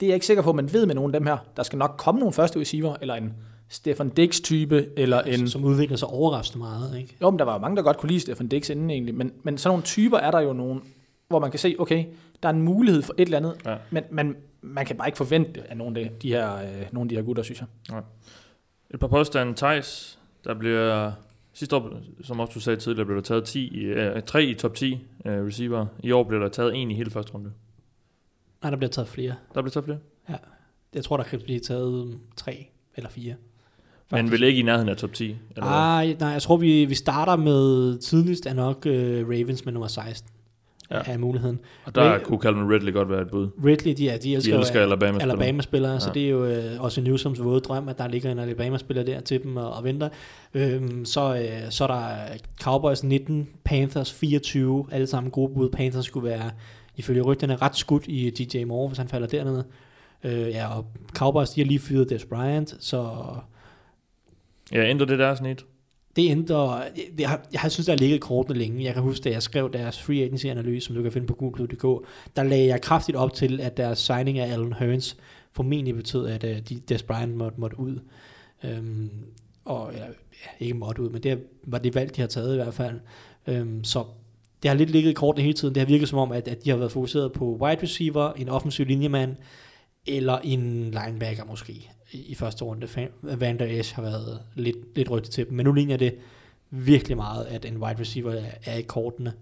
Det er jeg ikke sikker på, at man ved med nogle af dem her. Der skal nok komme nogle første receiver, eller en Stefan Dix-type, eller en... Som udvikler sig overraskende meget. Ikke? Jo, men der var jo mange, der godt kunne lide Stefan Dix inden egentlig, men, men sådan nogle typer er der jo nogle, hvor man kan se, okay, der er en mulighed for et eller andet, Ja. men, men man kan bare ikke forvente af nogle af de her, øh, nogle af de her gutter, synes jeg. Et par påstande. Thijs, der bliver... Sidste år, som også du sagde tidligere, blev der taget 10, i, øh, 3 i top 10 øh, receiver. I år blev der taget en i hele første runde. Nej, der bliver taget flere. Der blev taget flere. Jeg tror, der kan blive taget um, tre eller fire. Men vel ikke i nærheden af top 10? Eller hvad? Nej, nej, jeg tror, vi, vi starter med tidligst er nok uh, Ravens med nummer 16 Ja. ja. af muligheden. Og der Ray- kunne Calvin Ridley godt være et bud. Ridley, de, er, de elsker, De elsker jo Alabama. Alabama-spillere, ja. så Ja. det er jo øh, også Newsoms våde drøm, at der ligger en Alabama-spiller der til dem og, og venter. Øhm, så, øh, så er der Cowboys 19, Panthers 24, alle sammen gode bud. Panthers skulle være, ifølge rygterne, ret skudt i DJ Moore, hvis han falder dernede. Øh, ja, og Cowboys, de har lige fyret Des Bryant, så Ja, ændrer det deres snit det ændrer, det har, jeg har synes, der har ligget kortene længe. Jeg kan huske, da jeg skrev deres free agency-analyse, som du kan finde på google.dk, der lagde jeg kraftigt op til, at deres signing af Allen Hearns formentlig betød, at uh, de, Des Bryant måtte, måtte ud. Um, og eller, ja, ikke måtte ud, men det var det valg, de har taget i hvert fald. Um, så det har lidt ligget i kortene hele tiden. Det har virket som om, at, at de har været fokuseret på wide receiver, en offensiv linjemand, eller en linebacker måske i, første runde. Van Der Esch har været lidt, lidt rygtet til dem, men nu ligner det virkelig meget, at en wide receiver er, er i kortene.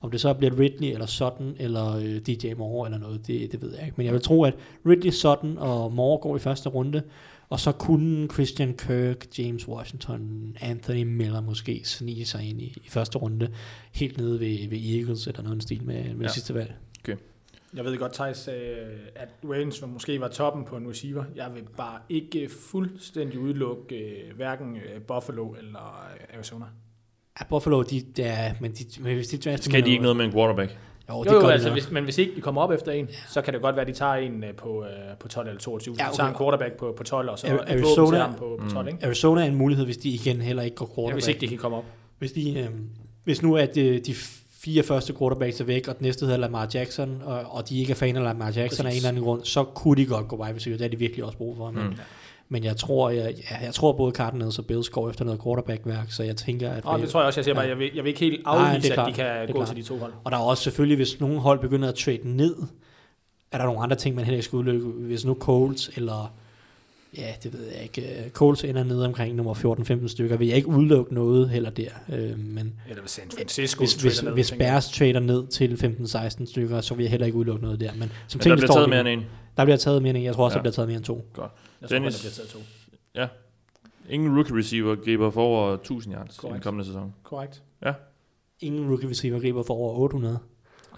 Om det så bliver Ridley, eller Sutton, eller øh, DJ Moore, eller noget, det, det ved jeg ikke. Men jeg vil tro, at Ridley, Sutton og Moore går i første runde, og så kunne Christian Kirk, James Washington, Anthony Miller måske snige sig ind i, i første runde, helt nede ved, ved Eagles, eller noget stil med, med Ja. sidste valg. Jeg ved godt, Thijs sagde, at Waynes måske var toppen på en receiver. Jeg vil bare ikke fuldstændig udelukke øh, hverken øh, Buffalo eller øh, Arizona. Ja, Buffalo, de, der, men, de, men hvis de drafter... Skal de ikke noget med en quarterback? Jo, Jo, det jo gør altså, de hvis, men hvis ikke de kommer op efter en, så kan det godt være, at de tager en øh, på, øh, på 12 eller 22. Ja, Ja, okay. okay. tager en quarterback på, på 12, og så Arizona- ham på, på 12, ikke? Arizona er en mulighed, hvis de igen heller ikke går Ja, quarterback. hvis ikke de kan komme op. Hvis, de, øh, hvis nu at øh, de fire første quarterbacks er væk, og den næste hedder Lamar Jackson, og, og de ikke er fan af Lamar Jackson Præcis. af en eller anden grund, så kunne de godt gå wide receiver. Det er de virkelig også brug for. Men, Mm. men jeg tror, jeg, ja, jeg tror både Cardinals og Bills går efter noget quarterback-værk, så jeg tænker, at... Og det tror jeg også, jeg siger bare, Ja. jeg vil, jeg vil ikke helt Nej, afvise, klart. at de kan gå klart. til de to hold. Og der er også selvfølgelig, hvis nogle hold begynder at trade ned, er der nogle andre ting, man heller ikke skal udelukke. Hvis nu Colts eller... Ja, det ved jeg ikke. øh, Colts ender nede omkring nummer 14-15 stykker. Vil jeg ikke udelukke noget heller der. Øh, men Eller hvis San Francisco hvis, hvis, ned, hvis. Bears trader ned til 15-16 stykker, så vil jeg heller ikke udelukke noget der. Men som Men der bliver står taget mere end en. Der bliver taget mere end en. Jeg tror også, Ja. der bliver taget mere end to. Godt. Jeg tror, Dennis. der bliver taget to. Ingen rookie receiver griber for over 1000 yards i den kommende sæson. Korrekt. Ingen rookie receiver griber for over 800.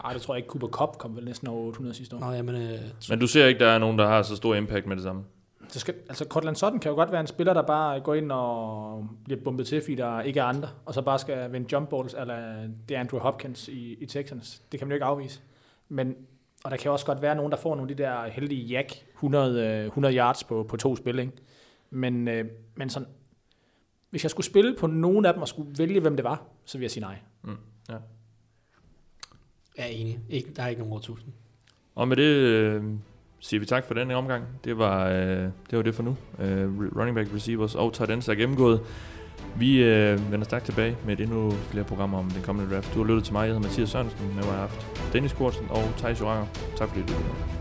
Ej, det tror jeg ikke. Cooper Cup kom vel næsten over 800 sidste år. Nå, jamen, øh, Men du ser ikke, der er nogen, der har så stor impact med det samme. Så skal, altså Cortland Sutton kan jo godt være en spiller, der bare går ind og bliver bumpet til, fordi der ikke er andre, og så bare skal vinde jump balls, eller det er Andrew Hopkins i, i Texans. Det kan man jo ikke afvise. Men, og der kan også godt være nogen, der får nogle af de der heldige jack, 100, øh, 100 yards på, på to spil, ikke? Men, øh, men sådan, hvis jeg skulle spille på nogen af dem og skulle vælge, hvem det var, så vil jeg sige nej. jeg er enig. Ikke, der er ikke nogen over 1000. Og med det øh, siger vi tak for den omgang. Det var, øh, det var det for nu. Øh, running back receivers og tight ends er gennemgået. Vi øh, vender stærkt tilbage med et endnu flere programmer om den kommende draft. Du har lyttet til mig, jeg hedder Mathias Sørensen, med mig har haft Dennis Kortsen og Thijs Joranger. Tak fordi du lyttede.